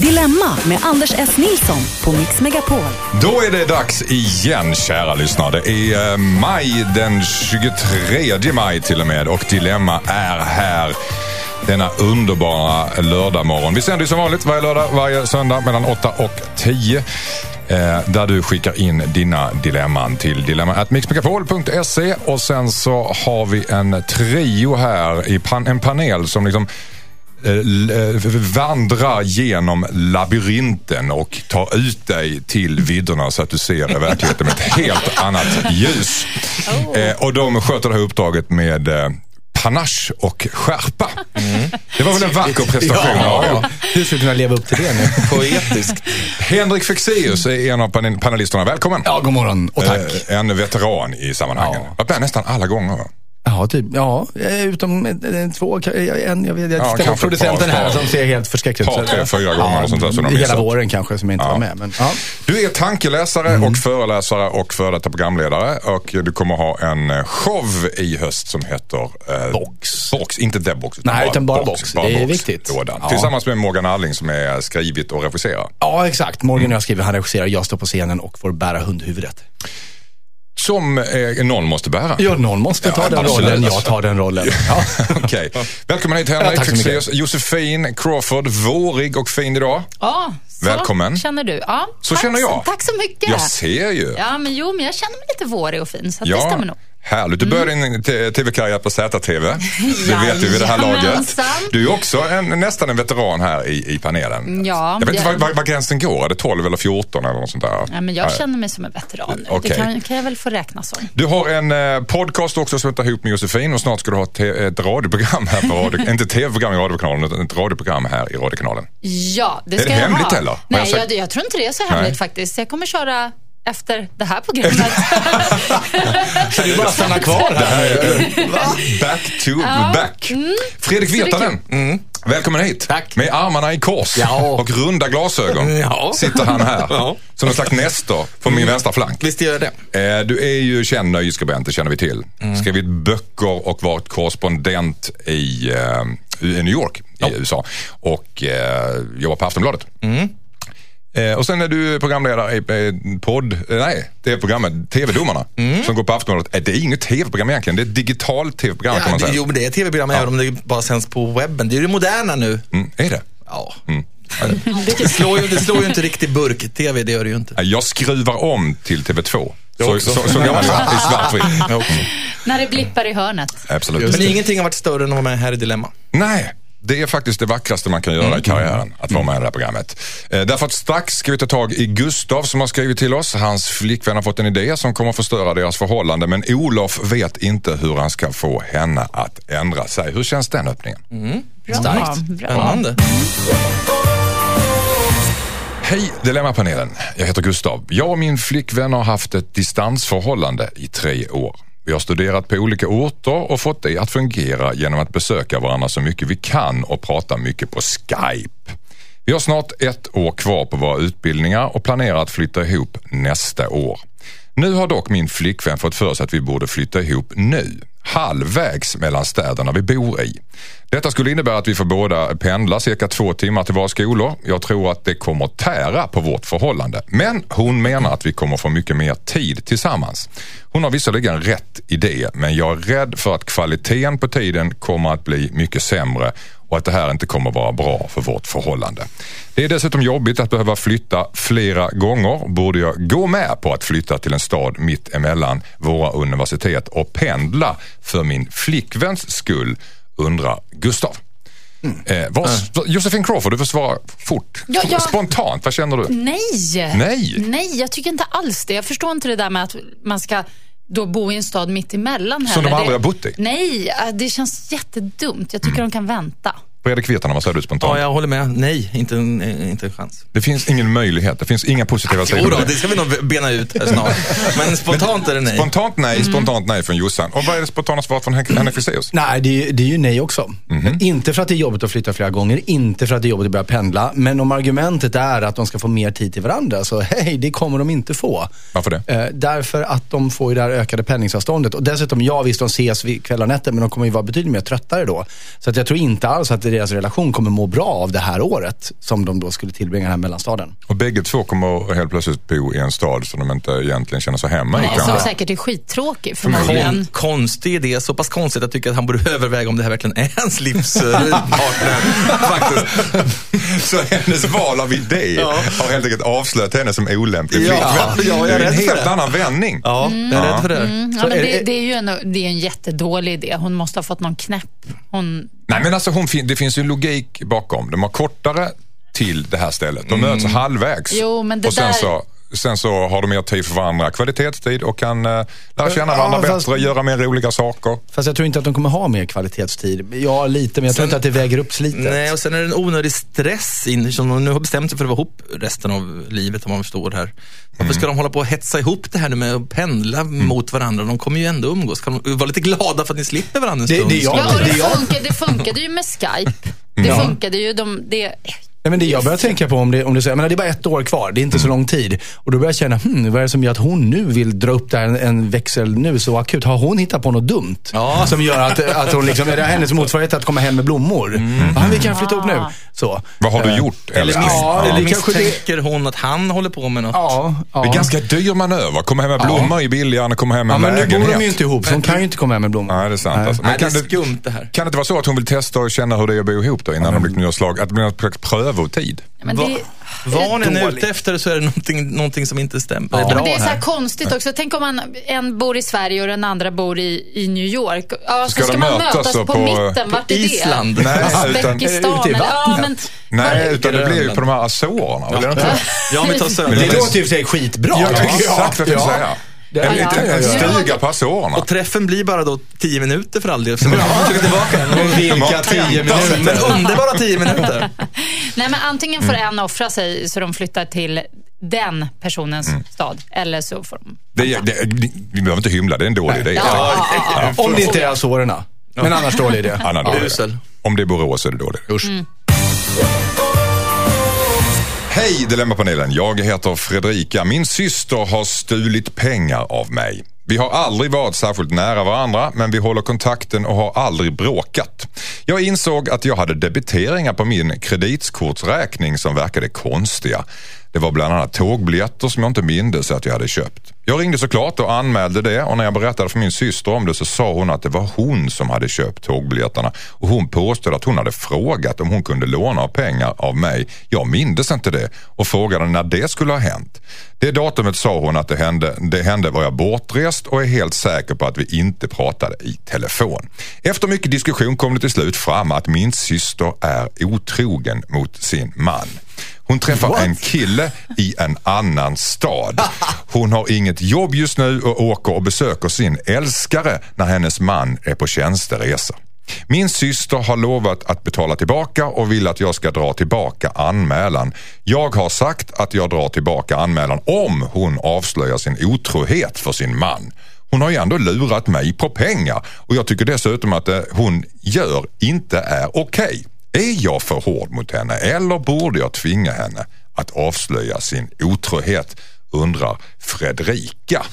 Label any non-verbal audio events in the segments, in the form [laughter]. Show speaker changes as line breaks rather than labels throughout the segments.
Dilemma med Anders S. Nilsson på Mix Megapol.
Då är det dags igen, kära lyssnare. Det är eh, maj, den 23 maj till och med. Och Dilemma är här denna underbara lördagmorgon. Vi sänder ju som vanligt varje lördag, varje söndag mellan 8 och 10. Eh, där du skickar in dina dilemman till dilemma.mixmegapol.se och sen så har vi en trio här, i pan en panel som liksom vandra genom labyrinten och ta ut dig till vidderna så att du ser verkligheten med ett helt annat ljus. Eh, och de sköter det här uppdraget med eh, panache och skärpa. Det var väl en vacker prestation av er.
Du skulle kunna leva upp till det nu.
Poetiskt.
Henrik Fexeus är en av panel- panelisterna. Välkommen!
Ja, god morgon och tack.
Eh, En veteran i sammanhangen.
Ja.
Varit med nästan alla gånger.
Ja, typ. Ja, eh, utom eh, eh, två, en, jag vet jag
Ja, kanske
producenten
par,
här
par.
som ser helt förskräcklig ut.
Par, tre, fyra gånger och sånt där som de
Hela
missat.
våren kanske som jag inte
Ja.
var med. Men, ja.
Du är tankeläsare
Mm.
och föreläsare och före detta programledare. Och du kommer ha en show i höst som heter eh,
Box.
Box. Inte The Box.
Nej, utan bara Box. Det är viktigt.
Lådan.
Ja.
Tillsammans med Morgan Alling som är skrivit och regisserar.
ja, exakt. Morgan och jag skriver, han regisserar, jag står på scenen och får bära hundhuvudet.
Som eh, någon måste bära.
Ja, någon måste ta
Ja,
den
absolut.
rollen, jag tar den rollen. Ja. [laughs]
Okej. Välkommen hit
Ja,
Henrik
tack så mycket.
Fexeus. Josefin Crawford, vårig och fin idag.
Ja, så
Välkommen.
känner du. Ja,
Så
tack,
känner jag.
Tack så mycket.
Jag ser ju.
Ja, men jo, men jag känner mig lite vårig och fin, så att det stämmer nog.
Härligt. Du började din t- tv-karriär på ZTV. [laughs] Det vet vi vid det här laget. Du är också en, nästan en veteran här i, i panelen.
Ja,
Jag vet inte
det-
var, var, var gränsen går. Är det 12 eller 14 eller något sånt där?
Ja, men jag
Nej.
känner mig som en veteran nu.
Okej.
Det kan, kan jag väl få räkna som.
Du har en eh, podcast också som heter Ihop med Josefin och snart ska du ha ett, radioprogram här på [laughs] radio, inte tv-program i radiokanalen utan ett radioprogram här i radiokanalen.
Ja, det
Är
ska
det
jag
hemligt
ha.
eller?
Nej,
jag
jag, tror inte det är så
Nej.
hemligt faktiskt. Jag kommer köra efter det här programmet. [laughs]
Så du bara stanna kvar här.
Back to
Ja.
back.
Mm.
Fredrik Virtanen, välkommen hit.
Tack.
Med armarna i kors
Ja.
och runda glasögon
Ja.
sitter han här.
Ja.
Som en slags nestor på min vänstra flank.
Visst gör jag det.
Eh, Du är ju känd nöjesskribent, det känner vi till. Skrivit böcker och varit korrespondent i, eh, i New York i USA. Och eh, jobbar på Aftonbladet. Eh, och sen är du programledare i eh, podd, eh, nej, det är programmet TV-domarna som går på Aftonbladet. Eh, Det är inget TV-program egentligen, det är ett digitalt TV-program kan
Ja,
man
det,
säga.
jo, men det är tv-program även om det bara sänds på webben. Det är ju det moderna nu.
Mm, är det?
Ja. Det, slår ju, det slår ju inte riktigt burk-tv, det gör det ju inte.
Jag skruvar om till TV2.
Jag
Så,
också.
så, så gammal i svartvitt.
Jag också.
När det blippar i hörnet.
Absolut.
Men ingenting har varit större än att vara med här i Dilemma.
Nej, det är faktiskt det vackraste man kan göra i karriären, att vara med i det här programmet. Eh, därför att strax ska vi ta tag i Gustav som har skrivit till oss. Hans flickvän har fått en idé som kommer att förstöra deras förhållande, men Olof vet inte hur han ska få henne att ändra sig. Hur känns den öppningen?
Bra,
Starkt.
bra.
Spännande.
Hej Dilemmapanelen, jag heter Gustav. Jag och min flickvän har haft ett distansförhållande i tre år. Vi har studerat på olika orter och fått det att fungera genom att besöka varandra så mycket vi kan och prata mycket på Skype. Vi har snart ett år kvar på våra utbildningar och planerar att flytta ihop nästa år. Nu har dock min flickvän fått för sig att vi borde flytta ihop nu, halvvägs mellan städerna vi bor i. Detta skulle innebära att vi får båda pendla cirka två timmar till våra skolor. Jag tror att det kommer tära på vårt förhållande. Men hon menar att vi kommer få mycket mer tid tillsammans. Hon har visserligen rätt i det, men jag är rädd för att kvaliteten på tiden kommer att bli mycket sämre och att det här inte kommer vara bra för vårt förhållande. Det är dessutom jobbigt att behöva flytta flera gånger. Borde jag gå med på att flytta till en stad mitt emellan våra universitet och pendla för min flickväns skull, undrar Gustav. Eh, vad, Josefin Crawford, du får svara fort.
Ja, ja.
Spontant, vad känner du?
Nej.
Nej.
Nej, jag tycker inte alls det. Jag förstår inte det där med att man ska då bo i en stad mitt emellan.
Som de aldrig har bott i?
Nej, äh, det känns jättedumt. Jag tycker de kan vänta.
Fredrik Virtanen, vad säger du spontant?
Ja, jag håller med. Nej, inte en, eh, inte en chans.
Det finns ingen möjlighet, det finns inga positiva sidor.
Då,
med
det ska vi nog bena ut här snart. [laughs] Men spontant är det nej.
Spontant nej, spontant nej från Jossan. Och vad är det spontana svaret från Hen- Henrik Fexeus?
Nej, det är, det är ju nej också.
Mhm.
Inte för att det är jobbigt att flytta flera gånger, inte för att det är jobbigt att börja pendla. Men om argumentet är att de ska få mer tid till varandra, så hej, det kommer de inte få.
Varför det?
Eh, därför att de får ju det här ökade pendlingsavståndet. Och dessutom, ja visst de ses kvällar och nätter, men de kommer ju vara betydligt mer tröttare då. Så att jag tror inte alls att det deras relation kommer må bra av det här året som de då skulle tillbringa här mellanstaden.
Och bägge två kommer helt plötsligt bo i en stad som de inte egentligen känner sig hemma i
som säkert är skittråkig förmodligen.
Kon, konstig idé, så pass konstigt att jag tycker att han borde [laughs] överväga om det här verkligen är hans livspartner. [laughs] faktiskt.
Så hennes val av idé har helt enkelt avslöjat henne som olämplig
Ja,
flickvän.
ja, jag är
det är en helt
det.
annan vändning.
Ja, jag är rädd för det.
Mm, ja, men det-
det
är ju en, det är en jättedålig idé. Hon måste ha fått någon knäpp. Hon,
Nej men alltså hon, det finns ju en logik bakom. De har kortare till det här stället. De möts halvvägs.
Jo, men det
och sen
där-
så Sen så har de mer tid för varandra, kvalitetstid och kan uh, lära känna varandra
Ja, fast-
bättre, göra mer roliga saker.
Fast jag tror inte att de kommer ha mer kvalitetstid. Ja, lite, men jag tror
Sen-
inte att det väger upp slitet.
Nej, och sen är det en onödig stress in, som de nu har bestämt sig för att vara ihop resten av livet om man förstår det här. Varför ska de hålla på och hetsa ihop det här nu med att pendla mot varandra? De kommer ju ändå umgås. Kan de vara lite glada för att ni slipper varandra en
Det-
stund?
det jag.
ja,
det
det, funkar, det funkade ju med Skype. Det
Ja.
funkade ju. De, det,
Nej, men det jag börjar tänka på om det, om det, jag menar, det är bara ett år kvar, det är inte så lång tid. Och då börjar jag känna, hmm, vad är det som gör att hon nu vill dra upp där en, en växel nu så akut? Har hon hittat på något dumt?
Ja.
Som gör att, att hon liksom, är det hennes motsvarighet att komma hem med blommor? Ja, vi kan flytta upp nu. Så.
Vad har du
Eh,
gjort?
Eller, mis-
Ja,
eller
det kanske det-
misstänker hon att han håller på med något?
Ja, ja.
Det är ganska dyr manöver. Komma hem med blommor är billigare än att komma hem med
ja,
en
men nu bor
lägenhet.
de ju inte ihop, så hon kan ju inte komma hem med blommor.
Nej, det är sant.
Nej.
Alltså.
Nej,
Men
det är
kan, det,
skumt det här.
kan det inte vara så att hon vill testa och känna hur det är att bo ihop då innan de blir slag? Att det blir någon slags prövotid?
men det,
Vad än är ute efter så är det någonting, någonting som inte stämmer.
Ja.
är
men
bra
det är så här
här.
konstigt också. Tänk om man, en bor i Sverige och den andra bor i, i New York. Ja, så
Ska
ska, man
mötas
på,
på-
mitten. Vart är
Island?
det?
Nej, utan,
Uzbekistan?
ute i
ja, men,
nej, utan det blir ju på de här Azorerna.
Ja, vi tar
Det
söder.
Men
låter ju för sig skitbra.
Ja, exakt vad jag tänkte
Ja.
säga.
Det-
En,
ja,
liten,
ja, ja.
stuga på Azorerna.
Och träffen blir bara då tio minuter för all del. Så man försöker tillbaka.
Vilka tio minuter.
Men underbara tio minuter. [laughs]
Nej, men antingen får
Mm.
en offra sig så de flyttar till den personens
Mm.
stad. Eller så får de...
Det, är- det, vi behöver inte hymla, det är en dålig idé.
Ja,
Om det inte är Azorerna. Men annars dålig idé.
Annan dålig idé. Om det är Borås är det dåligt.
Usch.
Hej Dilemmapanelen, jag heter Fredrika. Min syster har stulit pengar av mig. Vi har aldrig varit särskilt nära varandra men vi håller kontakten och har aldrig bråkat. Jag insåg att jag hade debiteringar på min kreditkortsräkning som verkade konstiga. Det var bland annat tågbiljetter som jag inte mindes att jag hade köpt. Jag ringde såklart och anmälde det och när jag berättade för min syster om det så sa hon att det var hon som hade köpt tågbiljetterna och hon påstod att hon hade frågat om hon kunde låna pengar av mig. Jag mindes inte det och frågade när det skulle ha hänt. Det datumet sa hon att det hände, det hände var jag bortrest och är helt säker på att vi inte pratade i telefon. Efter mycket diskussion kom det till slut fram att min syster är otrogen mot sin man. Hon träffar en kille i en annan stad. Hon har inget jobb just nu och åker och besöker sin älskare när hennes man är på tjänsteresa. Min syster har lovat att betala tillbaka och vill att jag ska dra tillbaka anmälan. Jag har sagt att jag drar tillbaka anmälan om hon avslöjar sin otrohet för sin man. Hon har ju ändå lurat mig på pengar och jag tycker dessutom att det hon gör inte är okej. Är jag för hård mot henne eller borde jag tvinga henne att avslöja sin otrohet? Undrar Fredrika.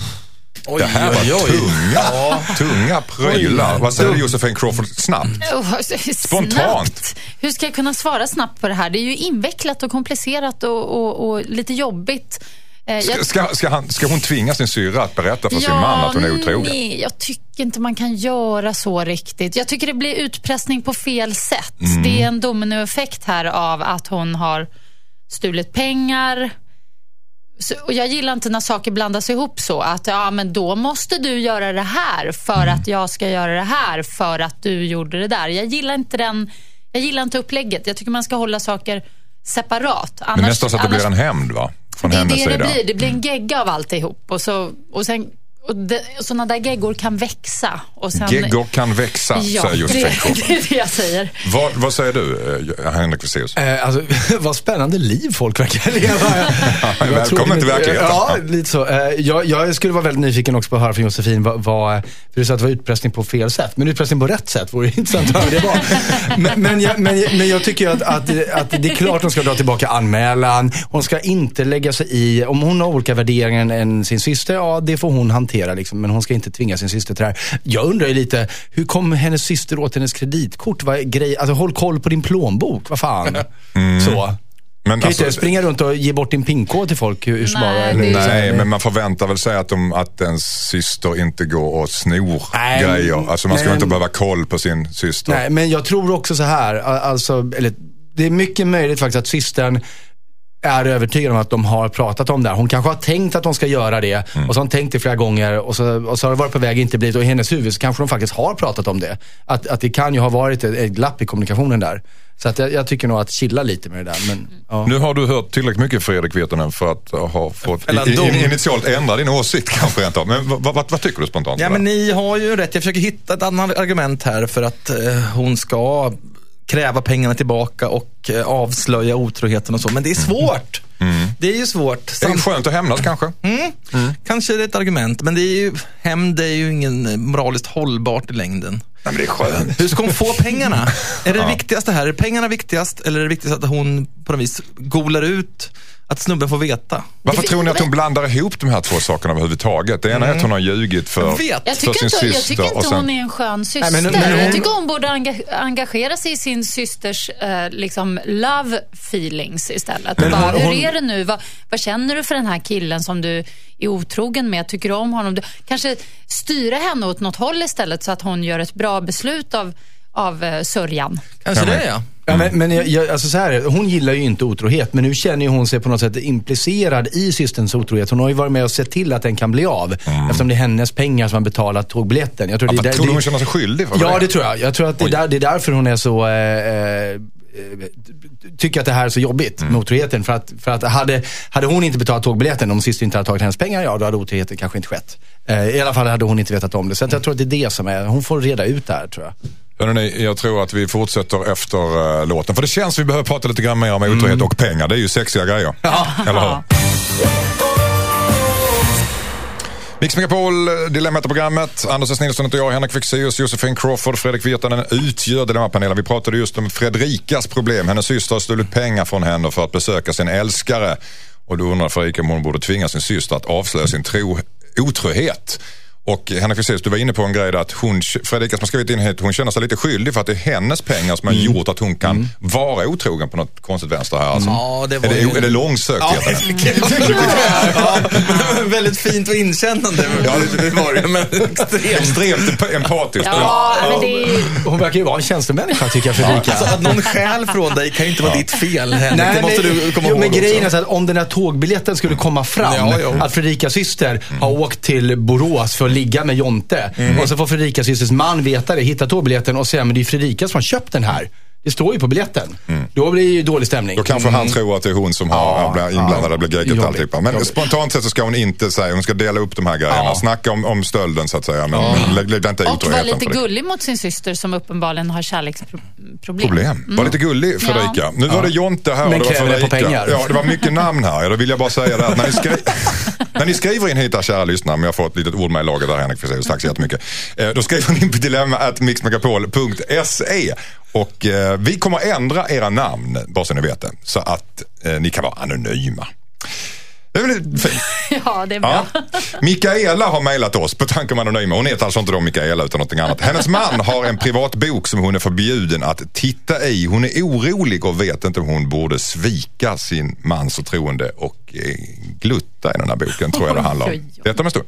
det här var
oj, oj.
tunga, tunga prylar. Vad säger du Josefin Crawford? Snabbt. [laughs]
Oh,
Spontant.
Snabbt. Hur ska jag kunna svara snabbt på det här? Det är ju invecklat och komplicerat och, och, och lite jobbigt. Eh, jag-
Ska, ska, han, ska hon tvinga sin syrra att berätta för sin man att hon är otrogen?
Nej, jag tycker inte man kan göra så riktigt. Jag tycker det blir utpressning på fel sätt.
Mm.
Det är en dominoeffekt här av att hon har stulit pengar. Så, och jag gillar inte när saker blandas ihop så. Att ja, men då måste du göra det här för
Mm.
att jag ska göra det här för att du gjorde det där. Jag gillar inte den. Jag gillar inte upplägget. Jag tycker man ska hålla saker separat.
Men
Annars,
nästan så att det blir en hämnd va? Från
det
hennes
det det
sida.
blir. Det blir en gegga av alltihop. Och, så, och, sen, och, det, sådana där geggor kan växa. Och sen,
Geggor kan växa,
ja,
säger Josefin
det, [laughs] det är det jag säger.
Vad, vad säger du, eh, Henrik Fexeus?
Eh, alltså, [laughs] vad spännande liv folk verkar leva. [laughs] Jag
Välkommen till verkligheten.
Ja, lite så. Eh, jag, jag skulle vara väldigt nyfiken också på att höra från Josefin vad, vad för du sa att det var utpressning på fel sätt. Men utpressning på rätt sätt vore intressant att höra det var. Men, men, jag, men, men jag tycker ju att, att, att det är klart hon ska dra tillbaka anmälan. Hon ska inte lägga sig i, om hon har olika värderingar än sin syster, ja det får hon hantera hantera. Liksom, men hon ska inte tvinga sin syster till det här. Jag undrar ju lite, hur kom hennes syster åt hennes kreditkort? Vad grej? Alltså håll koll på din plånbok, vad fan. Så.
Men
Kan
alltså,
inte springa runt och ge bort din pinkod till folk hur som
Nej,
bara,
Nej, men man förväntar väl sig att, de, att ens syster inte går och snor
Nej,
grejer. Alltså man ska
men-
inte behöva koll på sin syster.
Nej, men jag tror också så här, alltså, eller, det är mycket möjligt faktiskt att systern är övertygad om att de har pratat om det här. Hon kanske har tänkt att de ska göra det
Mm.
och så har hon tänkt det flera gånger och så, och så har det varit på väg inte blivit och i hennes huvud så kanske de faktiskt har pratat om det. Att, att det kan ju ha varit ett, ett glapp i kommunikationen där. Så att jag, jag tycker nog att chilla lite med det där. Men, ja.
Nu har du hört tillräckligt mycket Fredrik Virtanen för att ha fått
Eller
i,
dom.
i, initialt ändra din åsikt kanske rent av. Men vad, vad, vad tycker du spontant?
Ja, men ni har ju rätt. Jag försöker hitta ett annat argument här för att eh, hon ska kräva pengarna tillbaka och eh, avslöja otroheten och så. Men det är svårt. Det är ju svårt.
Det är skönt att hämnas kanske.
Kanske det är ett argument, men det är ju, hämnd är ju ingen eh, moraliskt hållbart i längden.
Nej, men det är skönt.
Hur ska hon få pengarna? [laughs] Är det det viktigaste här? Är pengarna viktigast eller är det viktigast att hon på något vis golar ut att snubben får veta?
Varför tror ni att hon blandar ihop de här två sakerna överhuvudtaget? Det ena är att hon har ljugit för,
Jag vet.
Jag
för
tycker
sin
inte, jag
syster.
tycker inte
sen-
hon är en skön syster.
Nej, men- men hon-
Jag tycker hon borde enga- engagera sig i sin systers eh, liksom love feelings istället.
Men
Bara,
hon-
hur
hon-
är det nu? Vad, vad känner du för den här killen som du är otrogen med? Tycker du om honom? Du, kanske styra henne åt något håll istället så att hon gör ett bra beslut av, av eh, sörjan.
Kanske det ja.
Ja, men men jag, jag, alltså så här, hon gillar ju inte otrohet, men nu känner ju hon sig på något sätt implicerad i systerns otrohet. Hon har ju varit med och sett till att den kan bli av. Eftersom det är hennes pengar som har betalat tågbiljetten. Jag tror
Ja,
det, där-
tror
det-
hon känner sig skyldig för
Ja,
det?
det tror jag. Jag tror att det där, det är därför hon är så... Eh, eh, tycker att det här är så jobbigt
Mm.
med otroheten. För att, för att hade, hade hon inte betalat tågbiljetten, om syster inte hade tagit hennes pengar, ja då hade otroheten kanske inte skett. Eh, I alla fall hade hon inte vetat om det. Så att jag tror att det är det som är, hon får reda ut det här tror jag.
Hörrni, jag tror att vi fortsätter efter uh, låten. För det känns som vi behöver prata lite grann mer om otrohet
Mm.
och pengar. Det är ju sexiga grejer. [laughs] Eller hur? Mix Megapol, eh, Dilemmat-programmet. Anders S. Nilsson heter jag, Henrik Fexeus, Josefin Crawford, Fredrik Virtanen utgör Dilemmapanelen. Vi pratade just om Fredrikas problem. Hennes syster har stulit pengar från henne för att besöka sin älskare. Och då undrar Fredrika om hon borde tvinga sin syster att avslöja sin tro, otrohet. Och Henrik Fexeus, du var inne på en grej där att hon, Fredrika som har skrivit in hon känner sig lite skyldig för att det är hennes pengar som har
Mm.
gjort att hon kan vara otrogen på något konstigt vänster här. Alltså.
Ja, det var
är, det,
ju-
är det långsökt?
Ja, [laughs] ja, väldigt fint och inkännande ja, det var det, men extremt.
Extremt empatiskt.
Ja, men det är ju...
Hon verkar ju vara en tjänstemänniska tycker jag, Fredrika.
Alltså, att någon stjäl från dig kan ju inte vara ditt fel, Henrik. det måste
men,
du komma
jo,
ihåg
men grejen är
också.
så att om den här tågbiljetten skulle komma fram, att Fredrikas syster har åkt till Borås för ligga med Jonte.
Mm.
Och så får Fredrikas systers man veta det, hitta tågbiljetten och säga men det är Fredrika som har köpt den här. Det står ju på biljetten. Då blir det ju dålig stämning.
Då kanske han tror att det är hon som har
Ja,
inblandad,
ja.
blir geggigt
Jobbigt,
alltihopa. Men
jobbigt.
spontant sett så ska hon inte säga, hon ska dela upp de här grejerna.
Ja.
Snacka om, om stölden så att säga. Men lägg, lägg inte
Och vara lite gullig mot sin syster som uppenbarligen har kärleksproblem.
Problem. Var lite gullig Fredrika.
Ja.
Nu var det Jonte här och
Men
det var
det på
Fredrika.
pengar.
Ja, det var mycket namn här. Ja, Då vill jag bara säga det att när ni, skri... [laughs] när ni skriver in hit kära lyssnare, men jag får ett litet ord med i laget där Henrik Fexeus, tack så jättemycket. Eh, då skriver ni in på dilemma.mixmegapol.se och eh, vi kommer ändra era namn, bara så ni vet det, så att eh, ni kan vara anonyma. Det är väl fint? [laughs]
Ja, det är bra.
Ja. Mikaela har mejlat oss på tanke om anonyma. Hon heter alltså inte då Mikaela utan något annat. Hennes man har en privat bok som hon är förbjuden att titta i. Hon är orolig och vet inte om hon borde svika sin mans förtroende och eh, glutta i den här boken tror jag det handlar om. Detta om en stund.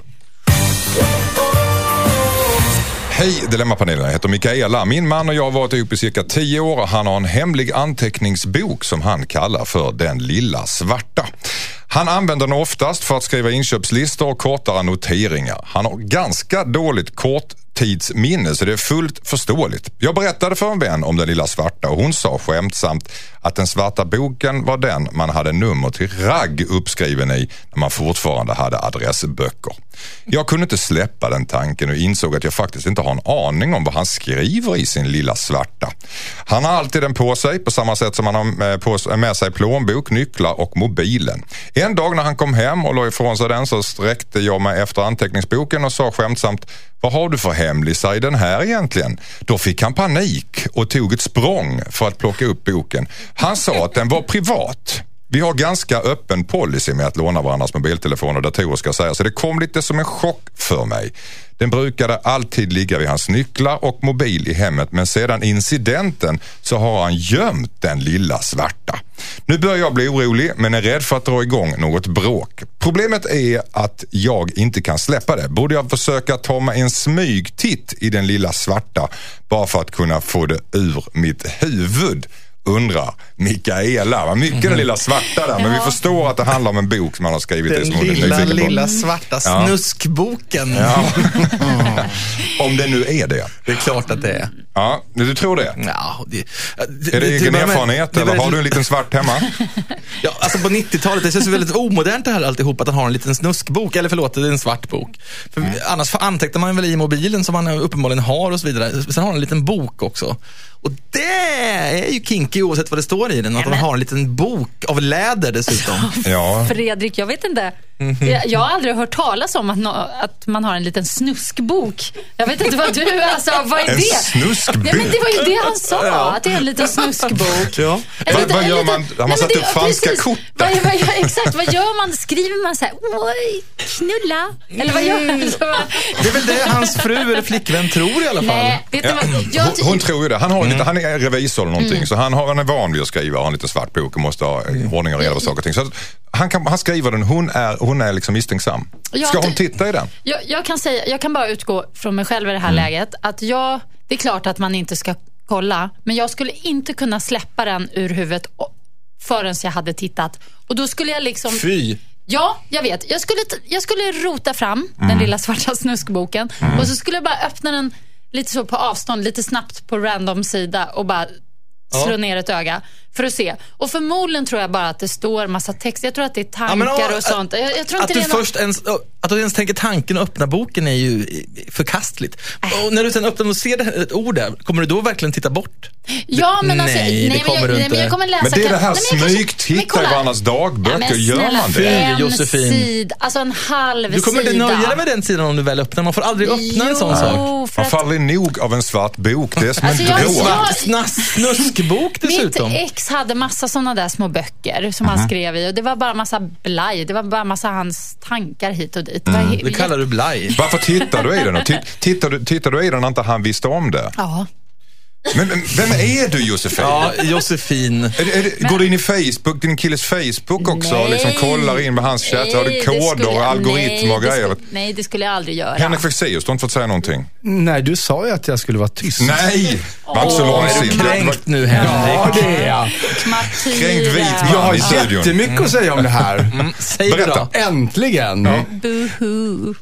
Hej Dilemmapanelen, jag heter Mikaela. Min man och jag har varit ihop i cirka tio år och han har en hemlig anteckningsbok som han kallar för Den lilla svarta. Han använder den oftast för att skriva inköpslistor och kortare noteringar. Han har ganska dåligt korttidsminne så det är fullt förståeligt. Jag berättade för en vän om Den lilla svarta och hon sa skämtsamt att den svarta boken var den man hade nummer till ragg uppskriven i när man fortfarande hade adressböcker. Jag kunde inte släppa den tanken och insåg att jag faktiskt inte har en aning om vad han skriver i sin lilla svarta. Han har alltid den på sig på samma sätt som han har eh, med, sig plånbok, nycklar och mobilen. En dag när han kom hem och la ifrån sig den så sträckte jag mig efter anteckningsboken och sa skämtsamt vad har du för hemlisar i den här egentligen? Då fick han panik och tog ett språng för att plocka upp boken. Han sa att den var privat. Vi har ganska öppen policy med att låna varandras mobiltelefoner och datorer ska jag säga, så det kom lite som en chock för mig. Den brukade alltid ligga vid hans nycklar och mobil i hemmet men sedan incidenten så har han gömt den lilla svarta. Nu börjar jag bli orolig men är rädd för att dra igång något bråk. Problemet är att jag inte kan släppa det. Borde jag försöka ta mig en smygtitt i den lilla svarta bara för att kunna få det ur mitt huvud? Undrar Mikaela. Vad mycket den lilla svarta där, men vi förstår att det handlar om en bok som han har skrivit. det
Den
som hon är
lilla, lilla svarta snuskboken.
Ja. [laughs] Om det nu är det.
Det är klart att det är.
Ja, du tror det?
Ja, det,
Är det egen erfarenhet
det
eller har du en liten svart hemma? [laughs]
Ja, alltså på 90-talet, det känns väldigt omodernt det här alltihop att han har en liten snuskbok, eller förlåt, det är en svart bok. För
Mm.
Annars antecknar man väl i mobilen som man uppenbarligen har och så vidare. Sen har han en liten bok också. Och det är ju kinky oavsett vad det står i den, att han har en liten bok av läder dessutom.
Ja. [laughs]
Fredrik, jag vet inte.
Mhm.
Jag, jag har aldrig hört talas om att, nå- att man har en liten snuskbok. Jag vet inte vad du, alltså vad är
En
det?
snuskbok?
Ja, men det var ju det han sa, att det är en liten snuskbok.
Ja.
En
Vad-
liten-
vad gör
liten-
man? Har man satt upp franska
precis.
kort
Vad, vad, exakt, vad gör man? Skriver man så här, oj, knulla? Eller vad gör man?
Det är väl det hans fru eller flickvän tror i alla fall.
Nej, vet
Ja,
vad? Jag,
hon, hon tror ju det. Han, har lite, han är revisor eller någonting
Mm.
så han, har, han är van vid att skriva har en liten svart bok och måste ha eh, ordning och reda på saker och ting. Så att han, kan, han skriver den, hon är, hon är liksom misstänksam.
Ja,
Ska hon titta i den?
Jag, jag, kan säga, jag kan bara utgå från mig själv i det här
Mm.
läget. Att jag, det är klart att man inte ska kolla, men jag skulle inte kunna släppa den ur huvudet förrän jag hade tittat. Och då skulle jag liksom...
Fy.
Ja, jag vet. Jag skulle, jag skulle rota fram
Mm.
den lilla svarta [laughs] snuskboken och så skulle jag bara öppna den lite så på avstånd, lite snabbt på random sida och bara slå ner ett öga för att se. Och förmodligen tror jag bara att det står massa text. Jag tror att det är tankar
Ja, men, åh,
och sånt. Jag, jag tror
Att du,
något-
först ens, att du ens tänker tanken att öppna boken är ju förkastligt.
Äh.
Och när du sen öppnar och ser ett ord där, kommer du då verkligen titta bort?
Ja, men alltså,
Nej, det
men
kommer
jag,
du
nej,
inte.
men jag kommer läsa.
Men det är det här
nej,
smygtitta i varandras dagböcker.
men
Gör
snälla,
man det?
En
Josefin.
sid, alltså en halv
Du kommer inte
sida.
nöja dig med den sidan om du väl öppnar. Man får aldrig öppna en sån sak.
Jo,
Man aldrig nog av en svart bok. Det är som
Alltså,
en
jag-
drog.
jag-
Svart snuskbok
mitt
dessutom.
ex hade massa sådana där små böcker som han skrev i och det var bara massa blaj. Det var bara massa hans tankar hit och dit. He-
Det kallar du blaj.
Varför tittar du i den? Tittar du, tittar du i den när inte han visste om det?
Ja.
Men men vem är du Josefin?
Ja, Josefin.
Är det, är det, går du in i Facebook, din killes Facebook också och liksom
Nej.
kollar in med hans chatt? Har du
Nej, det
koder
skulle
och
jag-
algoritmer och
nej, det
grejer?
skulle- Nej, det skulle jag aldrig göra.
Henrik Fexeus, du har inte fått säga någonting.
Nej, du sa ju att jag skulle vara tyst.
Nej, var inte så
Är du kränkt nu Henrik?
Ja, det är jag.
Kränkt vit man.
Jag har
i studion.
jättemycket att säga om det här.
Säg det
Berätta.
då.
Äntligen.
Boohoo.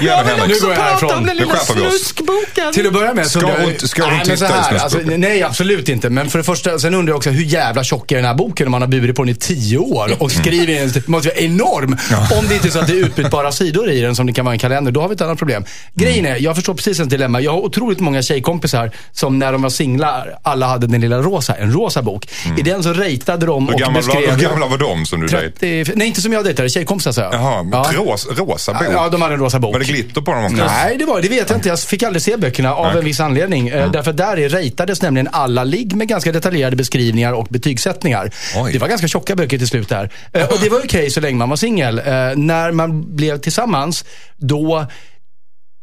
Jag härifrån.
Nu skärper vi oss.
snuskboken.
Till att börja med så
Ska hon- ska hon titta i
här,
snusboken?
alltså, Nej, absolut inte. Men för det första, sen undrar jag också hur jävla tjock är den här boken om man har burit på den i tio år och skriver i den. Det måste vara enorm. Om det inte är så att det är utbytbara sidor i den som det kan vara i en kalender. Då har vi ett annat problem. Grejen är, jag förstår precis en dilemma. Jag har otroligt många tjejkompisar som när de var singlar, alla hade den lilla rosa, en rosa bok. I den så ratade de och
gamla, var,
beskrev...
hur gamla var de som du dejtade?
30, nej, inte som jag dejtade. Tjejkompisar sa jag.
Jaha,
Ja.
ros, rosa bok?
Ja, de hade en rosa bok.
Var det glitter på dem också?
Nej, det, var, det vet jag inte. Jag fick aldrig se böckerna av
Nej.
en viss anledning. Eh, Därför där är ratades nämligen alla ligg med ganska detaljerade beskrivningar och betygssättningar.
Oj.
Det var ganska tjocka böcker till slut där. Eh, Och det var okej så länge man var singel. Eh, När man blev tillsammans, då